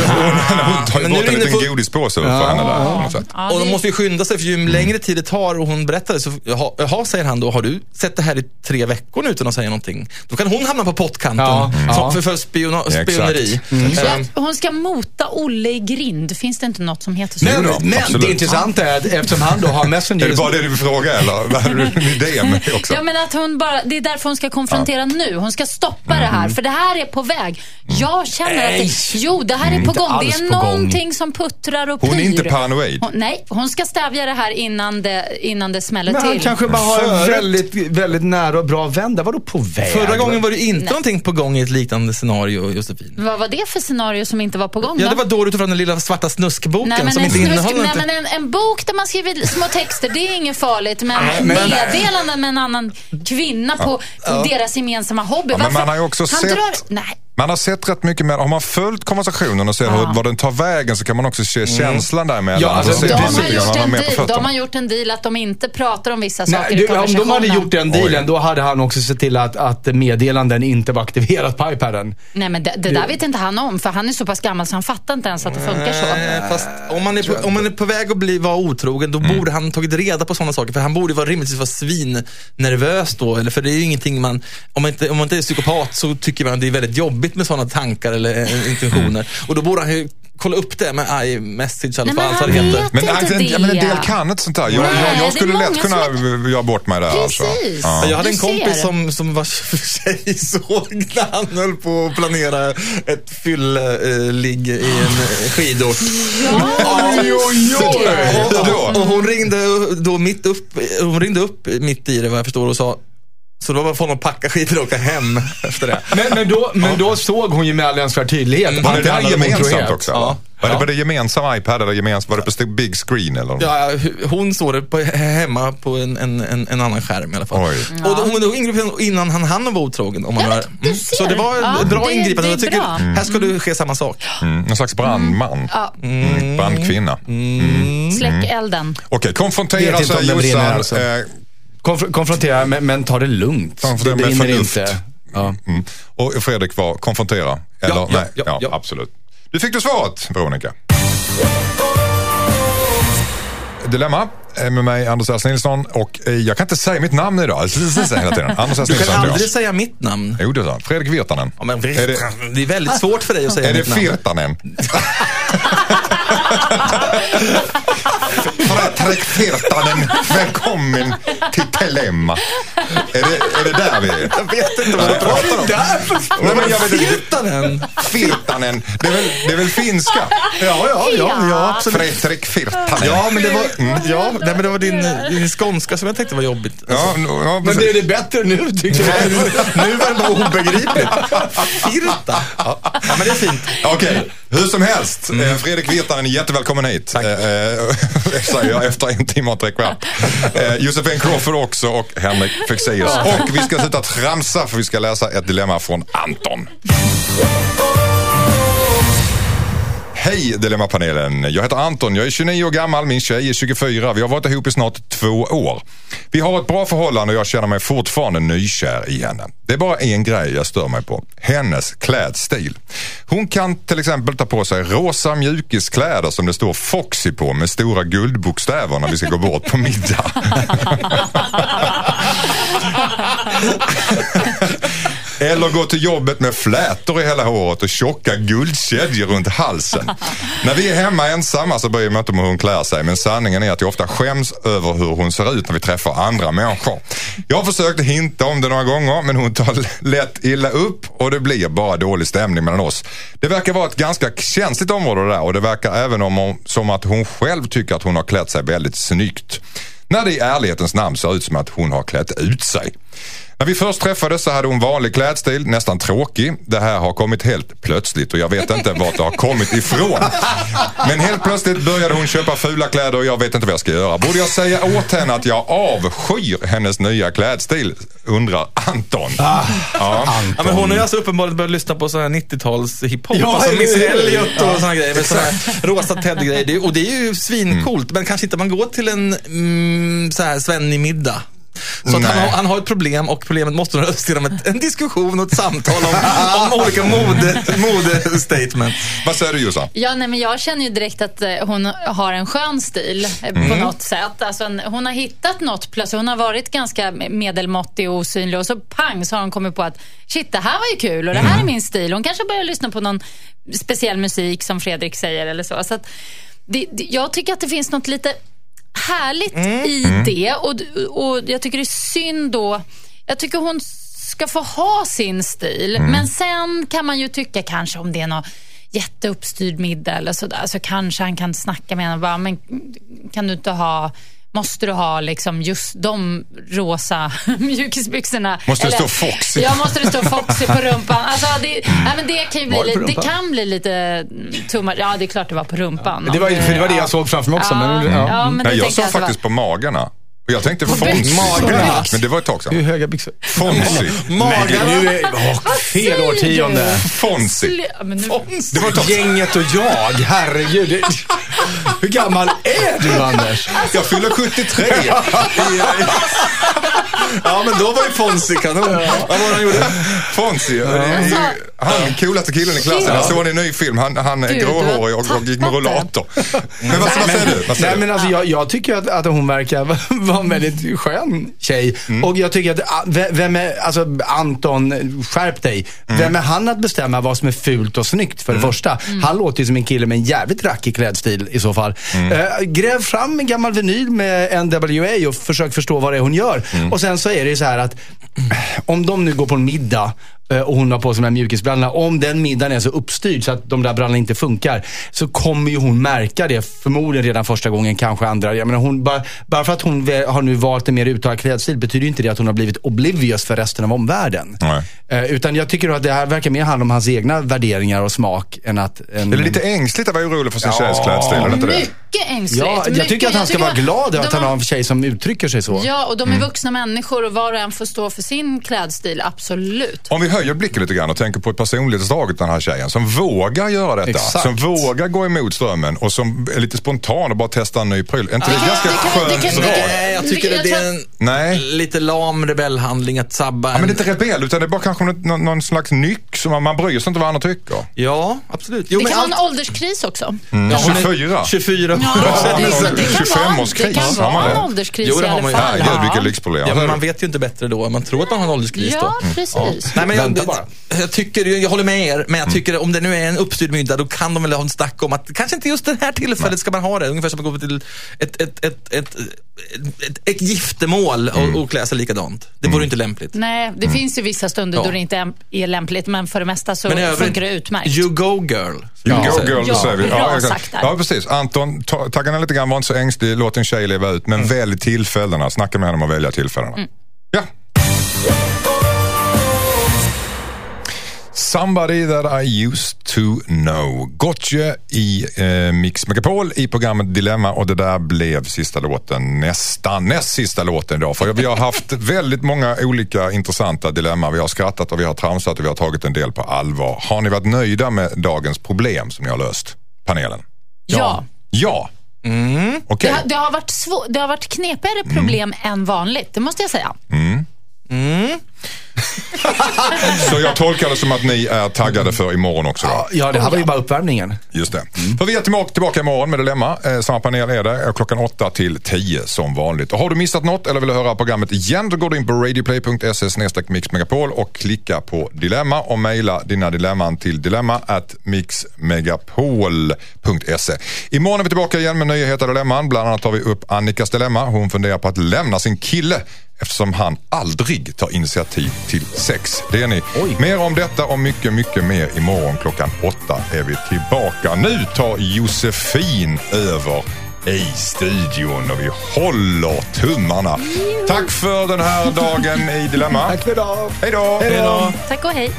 hon tar ju
Men nu
bort
är
en liten
på-
godispåse för henne där. på något sätt.
Ja,
Och de måste ju skynda sig, för ju längre tid det tar och hon berättar det så, jaha, säger han då, har du sett det här i tre veckor nu utan att säga någonting? Då kan hon hamna på pottkanten
Ja, ja.
för, för spiona,
Ja, exakt.
spioneri.
Så
Eh,
att hon ska mota Olle i grind. Finns det inte något som heter så?
Men, men det intressanta är att eftersom han då har Messenger... [laughs]
Är det bara det du vill fråga eller? Vad hade du en idé med också?
Ja, men att hon bara, det är därför hon ska konfrontera nu. Hon ska stoppa det här, för det här är på väg. Jag känner att
Nej.
det, jo, det här är på
Inte
gång. Det är
på gång.
någonting som puttrar och pyr.
Hon är inte paranoid.
Hon, nej, hon ska stävja det här innan det, innan det smäller
Men han
till.
kanske bara har en väldigt, väldigt nära och bra vän. Där var då på väg?
Förra gången var det inte
Nej.
någonting på gång i ett liknande scenario, Josefin.
Vad var det för scenario som inte var på gång
Ja,
då?
det var då du tog fram den lilla svarta snuskboken
Nej, men,
som
en,
inte
snusk,
innehåller
nej, men en, en bok där man skriver små texter, det är inget farligt. Men
men-
meddelanden med en annan kvinna på, på deras gemensamma hobby.
Ja, men man har ju också
han
sett-
Drar, nej,
Man har sett rätt mycket med, har man följt konversationen och ser hur, vad den tar vägen så kan man också se känslan däremellan.
Ja, alltså,
de,
man
har gjort en
med
deal, de har gjort en deal att de inte pratar om vissa saker
Nej,
i
du, om
konversationen.
de hade gjort den dealen,
Oj.
då hade han också sett till att, att meddelanden inte var aktiverat på iPaden.
Nej, men det, det där vet inte han om, för han är så pass gammal så han fattar inte ens att det funkar så.
Eh, Fast om man, är på, om man är på väg att bli, vara otrogen, då borde han tagit reda på sådana saker. För han borde vara rimligtvis vara svinnervös då. Eller för det är ju ingenting man, om man, inte, om man inte är psykopat så tycker man att det är väldigt jobbigt med sådana tankar eller eh, intentioner. Och då borde han ju kolla upp det med iMessage eller
Nej,
vad
men
allt
han
vad det heter.
vet
Men,
inte
alltså,
det.
ja, men en del kan inte sånt där. Jag,
Nej,
jag, jag skulle lätt kunna
som
göra bort mig där. Alltså.
Precis.
Ja.
Jag hade
Du
en kompis
ser.
som, som vars [laughs] tjej såg när han höll på att planera ett fylleligg i en skidort.
Ja,
Oj, oj, oj.
Och, och hon ringde då mitt upp, hon ringde upp mitt i det vad jag förstår och sa så då var det för honom att packa skiten och åka hem efter det.
Men, men, då, men då såg hon ju med all önskvärd tydlighet att
Var
han
det
handlade om
gemensamt
otrohet.
också?
Ja.
Var, det,
Ja.
var det gemensam iPad eller gemensamt, var det på big screen eller? något?
Ja, hon såg det på, hemma på en, en, en, en annan skärm i alla fall.
Oj.
Och då, hon då ingrep innan han hann vara otrogen. Om man
Ja,
har,
men du ser.
Så det var
Ja,
bra
det-
ingripande.
det
Jag tycker
bra.
här ska det ske samma sak.
Mm, en slags brandman.
Ja,
Mm. Brandkvinna.
släck elden.
Okej, konfrontera
Vet inte om
säger
det brinner,
Jossan.
Konf- konfrontera, men, men ta det lugnt.
Konfrontera
det
med
brinner
förnuft.
inte. Ja.
mm. Och Fredrik var konfrontera? Eller?
ja,
Nej,
ja,
ja,
ja.
absolut. Du fick du svaret, Veronica. Dilemma. eh, med mig, Anders S. Nilsson. Och eh, jag kan inte säga mitt namn idag. Hela tiden. Anders S.
Du kan aldrig
jag.
säga mitt namn.
Jo, det är sant. Fredrik Virtanen.
Ja, men,
Är det-
det, är väldigt svårt för dig att säga
Är det
mitt namn.
Virtanen? Fredrik [laughs] Virtanen, välkommen till Telemma. Är det, är det där vi är?
Jag vet inte vad du pratar om.
Nej, men jag vet inte.
Virtanen.
Virtanen, det är väl, det är väl finska?
Ja, ja, ja, ja absolut.
Fredrik Virtanen.
Ja, men det var, ja, nej, men det var din, din skånska som jag tänkte var jobbigt.
Ja, no- ja,
Men det är det bättre nu tycker jag.
Nu var det bara obegripligt. Firta. Ja, men det är fint.
Okej, hur som helst. eh, Fredrik Virtanen är jättevälkommen hit. Tack. [laughs] säger jag efter en timme och tre kvart. [laughs] Eh, Josefin Crawford också och Henrik Fexeus. Och vi ska sluta tramsa för vi ska läsa ett dilemma från Anton. Hej Dilemmapanelen. Jag heter Anton, jag är 29 år gammal, min tjej är 24. Vi har varit ihop i snart två år. Vi har ett bra förhållande och jag känner mig fortfarande nykär i henne. Det är bara en grej jag stör mig på. Hennes klädstil. Hon kan till exempel ta på sig rosa mjukiskläder som det står Foxy på med stora guldbokstäver när vi ska gå bort på middag. [laughs] [laughs] Eller gå till jobbet med flätor i hela håret och tjocka guldkedjor runt halsen. När vi är hemma ensamma så bryr jag mig inte om hur hon klär sig men sanningen är att jag ofta skäms över hur hon ser ut när vi träffar andra människor. Jag har försökt hinta om det några gånger men hon tar [laughs] lätt illa upp och det blir bara dålig stämning mellan oss. Det verkar vara ett ganska känsligt område det där och det verkar även om hon, som att hon själv tycker att hon har klätt sig väldigt snyggt. När det i ärlighetens namn ser ut som att hon har klätt ut sig. När vi först träffades så hade hon vanlig klädstil, nästan tråkig. Det här har kommit helt plötsligt och jag vet inte vart det har kommit ifrån. Men helt plötsligt började hon köpa fula kläder och jag vet inte vad jag ska göra. Borde jag säga åt henne att jag avskyr hennes nya klädstil? Undrar Anton. Ja.
Ja, men hon har ju alltså uppenbarligen börjat lyssna på sån här 90-tals hiphop.
Ja,
alltså Miss? Elliot och såna grejer. Med såna här rosa Ted-grejer. Det är- Och det är ju svincoolt. Men kanske inte man går till en mm, så här svennig middag. Så att han, har, han har ett problem och problemet måste lösas genom ett, en diskussion och ett samtal om, om olika mode, mode-statement.
Vad säger du Jossan?
Ja, nej, men jag känner ju direkt att eh, hon har en skön stil eh, på något sätt. Alltså, hon har hittat något plötsligt. Hon har varit ganska medelmåttig och osynlig och så pang så har hon kommit på att shit, det här var ju kul och det här är min stil. Hon kanske börjar lyssna på någon speciell musik som Fredrik säger eller så. så att det, det, jag tycker att det finns något lite härligt i det och, och jag tycker det är synd då. Jag tycker hon ska få ha sin stil. Men sen kan man ju tycka kanske om det är något jätteuppstyrd middag eller sådär så kanske han kan snacka med henne och bara, men kan du inte ha Måste du ha liksom just de rosa [laughs] mjukisbyxorna?
Måste det stå Foxy?
Ja, måste det stå Foxy på rumpan? Alltså, det, [laughs] nej, men det, kan ju bli,
det
det kan bli lite mm, much. Ja, det är klart det var på rumpan.
Det var, det var det jag
ja.
såg framför mig också.
Ja,
Men, ja.
ja, men
jag
att det var-
faktiskt på magarna. Jag tänkte Fonzie. Men det var ett tag
Hur
sedan.
höga byxor?
Fonzie.
Nu är, åh, fel årtionde.
Fonzie. Det var ett tag sedan.
Gänget och jag, herregud. Det, hur gammal är du Anders?
Jag fyller 73.
Ja, men då var ju Fonzie kanon. Vad var det han gjorde?
Fonzie, ju han coolaste killen i klassen. Jag såg en ny film. Han, han är gråhårig och, och gick med rullator. Men vad, vad säger du? Vad säger
Nej, men alltså, jag, jag tycker att, att hon verkar [laughs] vara en väldigt skön tjej. Och jag tycker att, ah, ve- vem är, alltså Anton, skärp dig. Vem är han att bestämma vad som är fult och snyggt för det första? Han låter ju som en kille med en jävligt rackig klädstil i så fall. Eh, gräv fram en gammal vinyl med NWA och försök förstå vad det är hon gör. Och sen så är det ju så här att om de nu går på en middag och hon har på sig de här mjukisbrallorna. Om den middagen är så uppstyrd så att de där brallorna inte funkar så kommer ju hon märka det förmodligen redan första gången, kanske andra. Jag menar, hon, bara, bara för att hon har nu valt en mer uttalad klädstil betyder ju inte det att hon har blivit oblivious för resten av omvärlden.
Nej.
Eh, utan jag tycker att det här verkar mer handla om hans egna värderingar och smak än att... En,
Är det lite ängsligt att vara orolig för sin
Ja.
tjejs klädstil? Är det inte det?
Mycket ängsligt.
Ja, jag
Mycket-
tycker att han ska vara glad över att han har en tjej som uttrycker sig så.
Ja, och de är
Mm.
vuxna människor och var och en får stå för sin klädstil, absolut.
Om vi höjer blicken lite grann och tänker på ett personlighetsdrag hos den här tjejen som vågar göra detta.
Exakt.
Som vågar gå emot strömmen och som är lite spontan och bara testar en ny pryl. Är inte det ganska skönt drag?
Nej, jag tycker det är en
Nej.
lite lam rebellhandling att sabba
Ja, men
en...
det är inte rebell utan det är bara kanske någon, någon slags nyck som man, man bryr sig inte vad andra tycker.
Ja, absolut. Jo,
Det
men
kan
allt...
vara en ålderskris också.
Mm.
Ja, hon är
24.
24,
Ja, det, det, kan vara,
25-årskris,
det kan
har man
vara en ålderskris
Jo, det
i
har
alla fall.
Herregud, vilka lyxproblem.
Ja, men man vet ju inte bättre då. Man tror att man har en ålderskris
Ja,
då.
precis.
Nej, men jag,
bara.
jag, tycker, jag håller med er, men jag tycker om det nu är en uppstyrd middag, då kan de väl ha en snack om att kanske inte just det här tillfället ska man ha det. Ungefär som att gå till ett, ett, ett, ett, ett, ett giftermål och, och klä sig likadant. Det vore inte lämpligt.
Nej, det finns ju vissa stunder
Ja.
då det inte är- lämpligt, men för det mesta så
Men övrigt,
funkar det utmärkt.
You go girl.
You
Ja.
go girl,
Ja,
säger vi.
sagt där.
ja, precis. Anton, ta, tagga ner lite grann, var inte så ängslig, låt en tjej leva ut. Men välj tillfällena, snacka med henne om att välja tillfällena. Ja. Somebody that I used to know. Gotye i eh, Mix Megapol i programmet Dilemma och det där blev sista låten, nästan näst sista låten idag. För vi har haft [laughs] väldigt många olika intressanta dilemma. Vi har skrattat och vi har tramsat och vi har tagit en del på allvar. Har ni varit nöjda med dagens problem som ni har löst? Panelen?
Ja.
Ja. Okej.
Det, har- det, har varit svår, det har varit knepigare problem än vanligt, det måste jag säga. [laughs]
Så jag tolkar det som att ni är taggade för imorgon också då?
Ja, det här var ju bara uppvärmningen.
Just det. För vi är tillbaka, tillbaka imorgon med Dilemma. Eh, samma panel är det. eh, Klockan 8 till 10 som vanligt. Och har du missat något eller vill höra programmet igen då går du in på radioplay.se mixmegapol och klicka på Dilemma och mejla dina dilemman till dilemma at mixmegapol.se. Imorgon är vi tillbaka igen med nyheter dilemman. Bland annat tar vi upp Annikas dilemma. Hon funderar på att lämna sin kille eftersom han aldrig tar initiativ till sex. Det är ni. Mer om detta och mycket, mycket mer imorgon klockan åtta är vi tillbaka. Nu tar Josefin över i studion och vi håller tummarna. Tack för den här dagen i Dilemma.
Tack för idag.
Hej då!
Hej då.
Tack och hej.